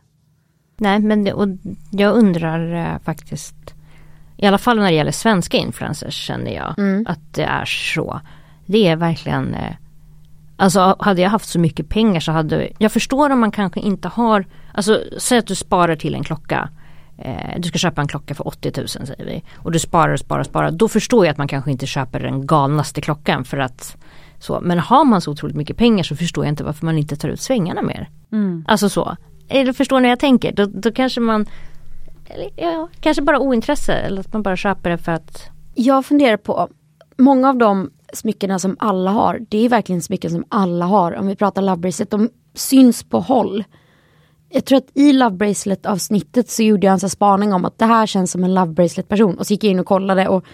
Nej men det, och jag undrar eh, faktiskt i alla fall när det gäller svenska influencers känner jag mm. att det är så. Det är verkligen eh, Alltså hade jag haft så mycket pengar så hade jag förstår om man kanske inte har Alltså säg att du sparar till en klocka eh, Du ska köpa en klocka för 80 000 säger vi och du sparar och sparar och sparar Då förstår jag att man kanske inte köper den galnaste klockan för att så. Men har man så otroligt mycket pengar så förstår jag inte varför man inte tar ut svängarna mer. Mm. Alltså så. Eller förstår ni hur jag tänker? Då, då kanske man eller, ja, kanske bara ointresse eller att man bara köper det för att Jag funderar på Många av de smyckena som alla har, det är verkligen smycken som alla har. Om vi pratar Love Bracelet, de syns på håll. Jag tror att i Love Bracelet avsnittet så gjorde jag en spaning om att det här känns som en Love Bracelet person. Och så gick jag in och kollade och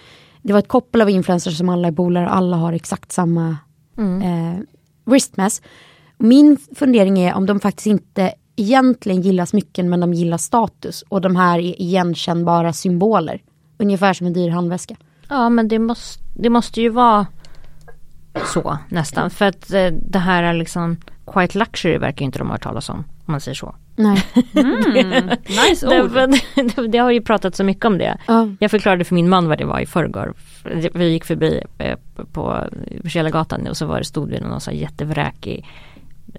det var ett koppel av influencers som alla är bolare och alla har exakt samma mm. eh, wristmass. Min fundering är om de faktiskt inte egentligen gillar smycken men de gillar status och de här är igenkännbara symboler. Ungefär som en dyr handväska. Ja men det måste, det måste ju vara så nästan. För att eh, det här är liksom Quiet Luxury verkar inte de ha hört talas om. Om man säger så. Nej. Mm, nice ord. det, det har ju pratat så mycket om det. Ja. Jag förklarade för min man vad det var i förrgår. Vi gick förbi eh, på Källargatan och så var det stod det någon här jättevräkig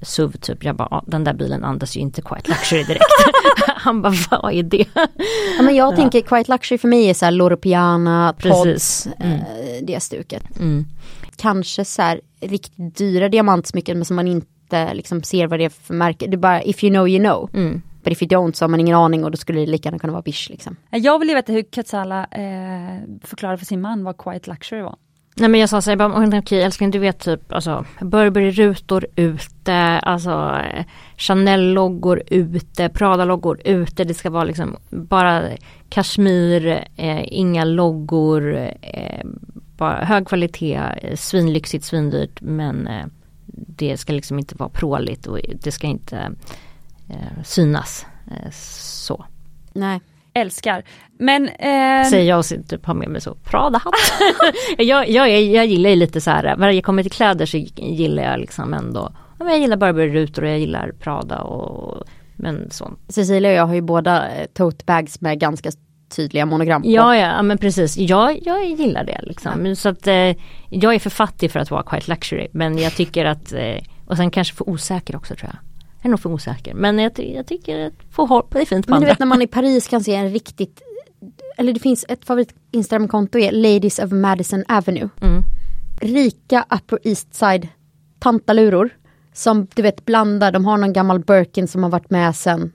SUV typ. Jag bara, "Ah, den där bilen andas ju inte Quiet Luxury direkt. Han bara, vad är det? Ja, men jag tänker Quiet Luxury för mig är så här Loro Piana, Pods. Mm. eh, det stuket. Mm. Kanske så här riktigt dyra diamantsmycken men som man inte liksom ser vad det är för märke. Det är bara if you know you know. Mm. But if you don't så har man ingen aning och då skulle det lika gärna kunna vara Bish liksom. Jag vill ju veta hur Katsala eh, förklarade för sin man vad Quiet Luxury var. Nej men jag sa så här, jag bara, "Men okej älskling du vet typ alltså Burberry-rutor ute, alltså eh, Chanel-loggor ute, Prada-loggor ute. Det ska vara liksom bara kashmir, eh, inga loggor, eh, bara hög kvalitet, eh, svinlyxigt, svindyrt men eh, det ska liksom inte vara pråligt och det ska inte eh, synas. Så Nej. Älskar. Men eh, säger jag och typ har med mig så Prada-hatt. jag, jag, jag gillar ju lite så här, när jag kommer till kläder så gillar jag liksom ändå, jag gillar Burberry-rutor och jag gillar Prada och men så. Cecilia och jag har ju båda tote bags med ganska tydliga monogram på. Ja, ja, ja, men precis. Jag, jag gillar det liksom. Men Så att eh, jag är för fattig för att vara quite luxury. Men jag tycker att, eh, och sen kanske för osäker också tror jag. Jag är nog för osäker. Men jag, jag tycker att få håll på det är fint på Men du andra. vet när man i Paris kan se en riktigt eller det finns ett favorit Instagramkonto är Ladies of Madison Avenue. Mm. Rika Upper East Side tantaluror. Som du vet blandar, de har någon gammal Birkin som har varit med sen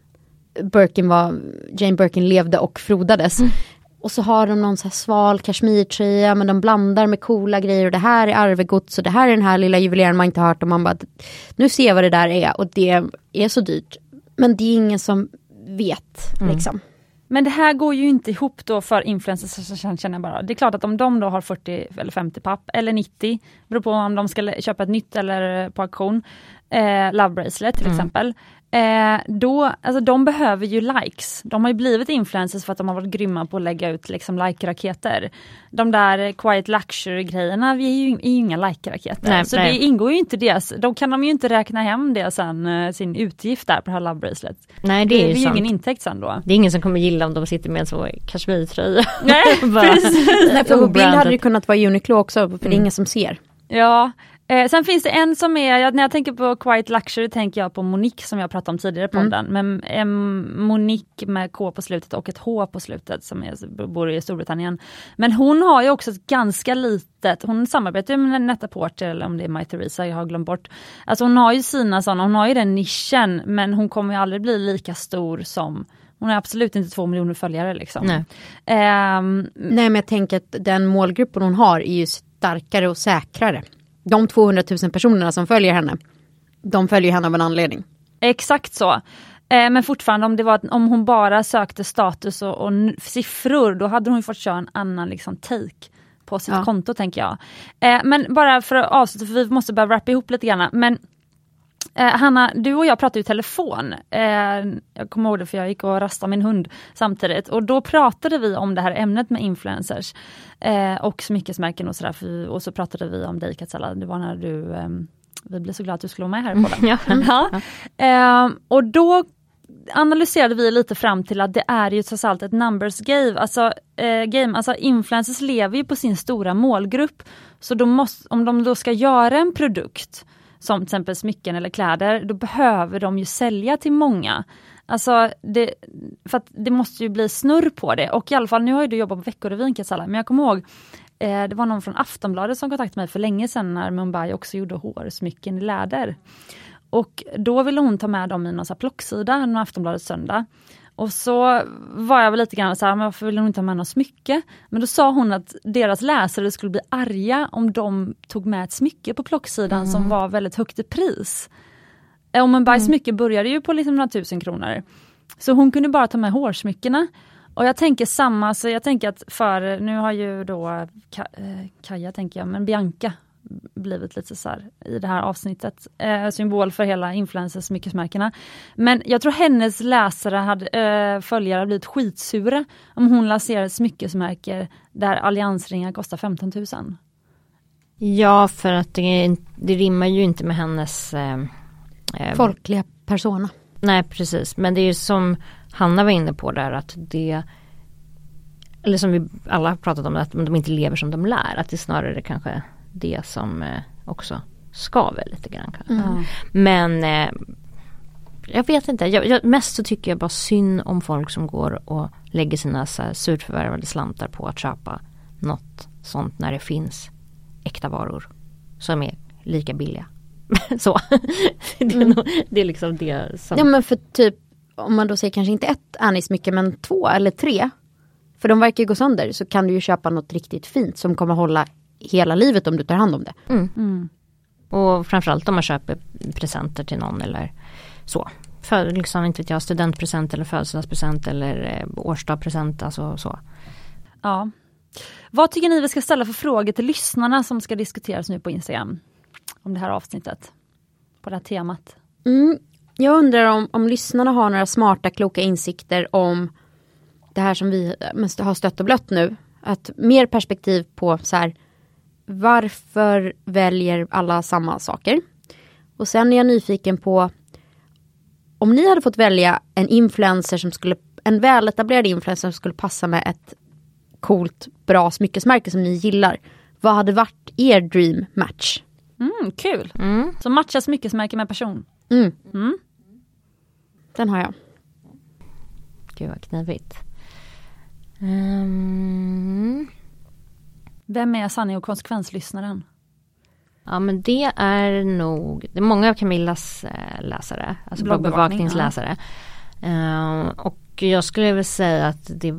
Birkin var, Jane Birkin levde och frodades. Och så har de någon så här sval kashmirtröja men de blandar med coola grejer och det här är arvegods och det här är den här lilla juveleren man inte har hört om. Man bara, nu ser jag vad det där är och det är så dyrt. Men det är ingen som vet liksom. Men det här går ju inte ihop då för influencers känner jag bara. Det är klart att om de då har 40 eller 50 papp eller 90, beror på om de ska köpa ett nytt eller på auktion, eh, Love Bracelet till exempel. Eh, då, alltså de behöver ju likes. De har ju blivit influencers för att de har varit grymma på att lägga ut liksom like-raketer. De där quiet luxury grejerna är ju, är ju inga like-raketer. Nej, så nej. det ingår ju inte deras, de kan de ju inte räkna hem det sen, eh, sin utgift där på det här Love Bracelet. Nej det Det är är ju ju sant. ingen intäkt sen då. Det är ingen som kommer gilla om de sitter med en så kashmirtröja. Nej, precis. Nej, för på bild hade det kunnat vara Uniqlo också, för det är ingen som ser. Ja, eh, sen finns det en som är, jag- när jag tänker på Quiet Luxury tänker jag på Monique som jag pratade om tidigare i podden. Men em, Monique med K på slutet och ett H på slutet som är, bor i Storbritannien. Men hon har ju också ett ganska litet, hon samarbetar ju med Netta Porter eller om det är My Theresa, jag har glömt bort. Alltså hon har ju sina sådana, hon har ju den nischen men hon kommer ju aldrig bli lika stor som hon har absolut inte två miljoner följare liksom. Nej. Ehm, Nej men jag tänker att den målgruppen hon har är ju starkare och säkrare. De 200 000 personerna som följer henne, de följer henne av en anledning. Exakt så. Eh, men fortfarande om det var om hon bara sökte status och, och siffror då hade hon fått köra en annan liksom take på sitt Ja. konto tänker jag. Eh, men bara för att avsluta för vi måste börja wrappa ihop lite grann. Men eh, Hanna, du och jag pratade i telefon. Eh, jag kommer ihåg det för jag gick och rastade min hund samtidigt och då pratade vi om det här ämnet med influencers eh, och smyckesmärken och sådär. Och så pratade vi om dig Katsala, det var när du ehm, vi blev så glada att du skulle vara med här på den. Ja. Ja. Ehm, och då analyserade vi lite fram till att det är ju trots allt ett numbers game. Alltså, eh, game. alltså influencers lever ju på sin stora målgrupp. Så måste, om de då ska göra en produkt, som till exempel smycken eller kläder, då behöver de ju sälja till många. Alltså, det, för att det måste ju bli snurr på det. Och i alla fall, nu har ju du jobbat på Veckorevyn Katsala, men jag kommer ihåg eh, det var någon från Aftonbladet som kontaktade mig för länge sedan när Mumbai också gjorde hårsmycken i läder. Och då ville hon ta med dem i någon så här plocksida, någon Aftonbladet söndag. Och så var jag väl lite grann så här, men varför vill hon inte ha med något smycke? Men då sa hon att deras läsare skulle bli arga om de tog med ett smycke på plocksidan som var väldigt högt i pris. Eh, Och Mumbai smycke började ju på liksom några tusen kronor. Så hon kunde bara ta med hårsmyckena. Och jag tänker samma, så jag tänker att för, nu har ju då Ka, eh, Kaja tänker jag, men Bianca blivit lite så här i det här avsnittet, eh, symbol för hela influencers smyckesmärkena. Men jag tror hennes läsare, hade, eh, följare, hade blivit skitsura om hon lanserar ett smyckesmärke där alliansringar kostar 15 000. Ja, för att det, det rimmar ju inte med hennes eh, eh, folkliga persona. Nej, precis. Men det är ju som Hanna var inne på där att det eller som vi alla har pratat om, att de inte lever som de lär. Att det snarare kanske det som eh, också skaver lite grann. Mm. Men eh, jag vet inte, jag, jag, mest så tycker jag bara synd om folk som går och lägger sina så här, surt förvärvade slantar på att köpa något sånt när det finns äkta varor som är lika billiga. så. det, är mm. nog, det är liksom det som... Ja men för typ om man då säger kanske inte ett anismycke men två eller tre. För de verkar ju gå sönder så kan du ju köpa något riktigt fint som kommer hålla hela livet om du tar hand om det. Mm. Mm. Och framförallt om man köper presenter till någon eller så. För liksom, inte vet jag, studentpresent eller födelsedagspresent eller eh, årsdagspresent, alltså så. Ja. Vad tycker ni vi ska ställa för frågor till lyssnarna som ska diskuteras nu på Instagram? Om det här avsnittet. På det här temat. Mm. Jag undrar om, om lyssnarna har några smarta, kloka insikter om det här som vi har stött och blött nu. Att mer perspektiv på så här, varför väljer alla samma saker? Och sen är jag nyfiken på om ni hade fått välja en influencer som skulle, en väletablerad influencer som skulle passa med ett coolt, bra smyckesmärke som ni gillar. Vad hade varit er dream match? Mm, kul! Mm. Så matcha smyckesmärke med person. Mm. Mm. Den har jag. Gud vad knivigt. Um... Vem är sanning och konsekvenslyssnaren? Ja men det är nog, det är många av Camillas äh, läsare, alltså bloggbevakningsläsare. Ja. Uh, och jag skulle vilja säga att det,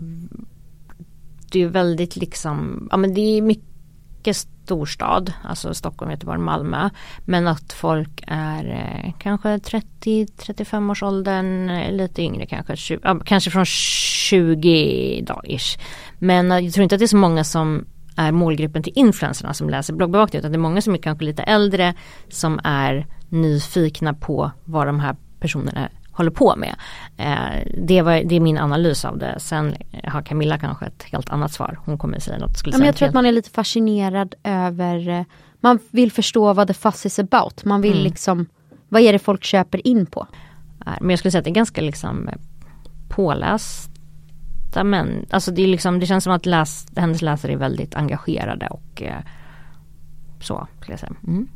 det är väldigt liksom, ja men det är mycket storstad, alltså Stockholm, Göteborg, Malmö. Men att folk är eh, kanske 30-35 års åldern, eh, lite yngre kanske, 20, ja, kanske från 20 dag ish. Men jag tror inte att det är så många som är målgruppen till influencerna som läser bloggbevakning utan det är många som är kanske lite äldre som är nyfikna på vad de här personerna håller på med. Eh, det, var, det är min analys av det. Sen har Camilla kanske ett helt annat svar. Hon kommer säga något. Skulle ja, men jag tror att man är lite fascinerad över, eh, man vill förstå vad the fuss is about. Man vill mm. liksom, vad är det folk köper in på? Men jag skulle säga att det är ganska liksom påläst men alltså det, är liksom, det känns som att läs, hennes läsare är väldigt engagerade och eh, så skulle jag säga. Mm.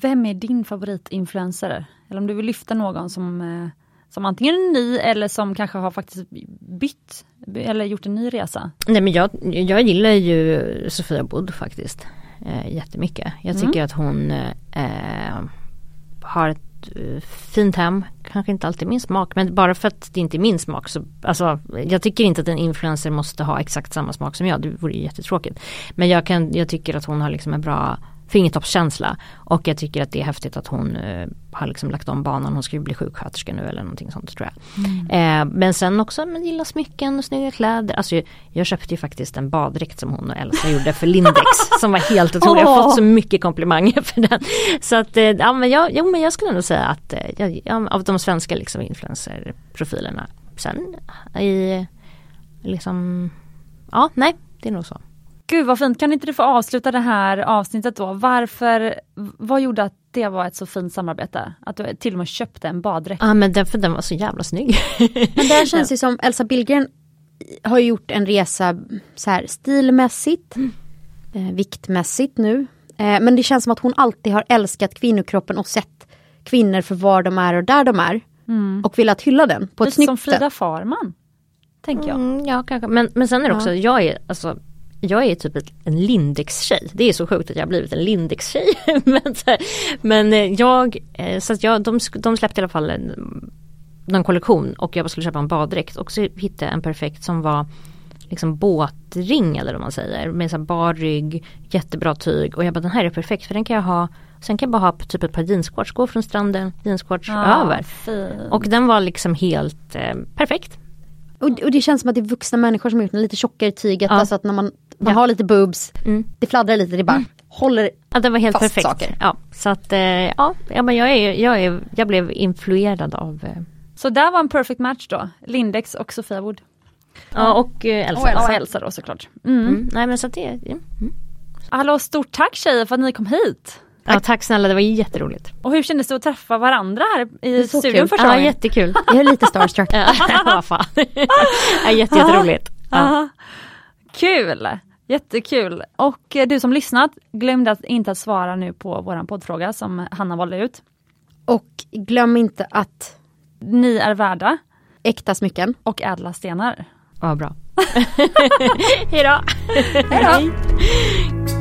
Vem är din favoritinfluencer? Eller om du vill lyfta någon som, eh, som antingen är ny eller som kanske har faktiskt bytt eller gjort en ny resa? Nej men jag, jag gillar ju Sofia Bodd faktiskt eh, jättemycket. Jag tycker mm. att hon eh, har ett Eh, fint hem, kanske inte alltid min smak men bara för att det inte är min smak så alltså, jag tycker inte att en influencer måste ha exakt samma smak som jag, det vore jättetråkigt. Men jag, kan, jag tycker att hon har liksom en bra fingertoppskänsla. Och jag tycker att det är häftigt att hon eh, har liksom lagt om banan. Hon ska ju bli sjuksköterska nu eller någonting sånt tror jag. Mm. Eh, men sen också med gilla smycken och snygga kläder. Alltså jag, jag köpte ju faktiskt en baddräkt som hon och Elsa gjorde för Lindex. som var helt otrolig. Jag har fått så mycket komplimanger för den. Så att eh, ja, men jag, jo, men jag skulle nog säga att eh, jag, av de svenska liksom influencerprofilerna. Sen i liksom Ja nej det är nog så. Gud vad fint, kan inte du få avsluta det här avsnittet då? Varför, vad gjorde att det var ett så fint samarbete? Att du till och med köpte en baddräkt? Ja men därför den var så jävla snygg. men det känns ju som Elsa Billgren har gjort en resa så här stilmässigt, mm. eh, viktmässigt nu. Eh, men det känns som att hon alltid har älskat kvinnokroppen och sett kvinnor för var de är och där de är. Mm. Och velat hylla den på Lite ett snyggt sätt. som Frida Farman. Tänker jag. Mm, ja kanske, men, men sen är det också, ja. jag är alltså jag är typ en Lindex-tjej. Det är så sjukt att jag har blivit en Lindex-tjej. men, men eh, jag, eh, så att jag, de, de släppte i alla fall en, någon kollektion och jag skulle köpa en baddräkt och så hittade jag en perfekt som var liksom båtring eller vad man säger med så bar rygg, jättebra tyg och jag bara den här är perfekt för den kan jag ha Sen kan jag bara ha typ ett par jeansshorts, gå från stranden, jeansshorts ah, över. Fin. Och den var liksom helt eh, perfekt. Och, och, det känns som att det är vuxna människor som har gjort den lite tjockare tyget. Ja. Alltså att när man, man ja. har lite boobs, mm. det fladdrar lite, det bara mm. håller Ja det var helt perfekt. Saker. Ja, så att eh, ja, ja men jag, är, jag, är, jag blev influerad av eh. Så där var en perfect match då, Lindex och Sofia Wood. Ja och eh, Elsa. Och Elsa, och Elsa då såklart. Mm. mm. Nej men så att det, mm. Hallå, stort tack tjejer för att ni kom hit. Ja, tack snälla, det var jätteroligt. Och hur kändes det att träffa varandra här i studion första Ja, gången? jättekul. Jag är lite starstruck. Ja, fan. Ja, jätte, jätteroligt. Ja. Ja. Kul! Jättekul! Och eh, du som lyssnat, glöm att inte att svara nu på våran poddfråga som Hanna valde ut. Och glöm inte att Ni är värda äkta smycken. och ädla stenar. Vad bra. Hejdå. Hej då!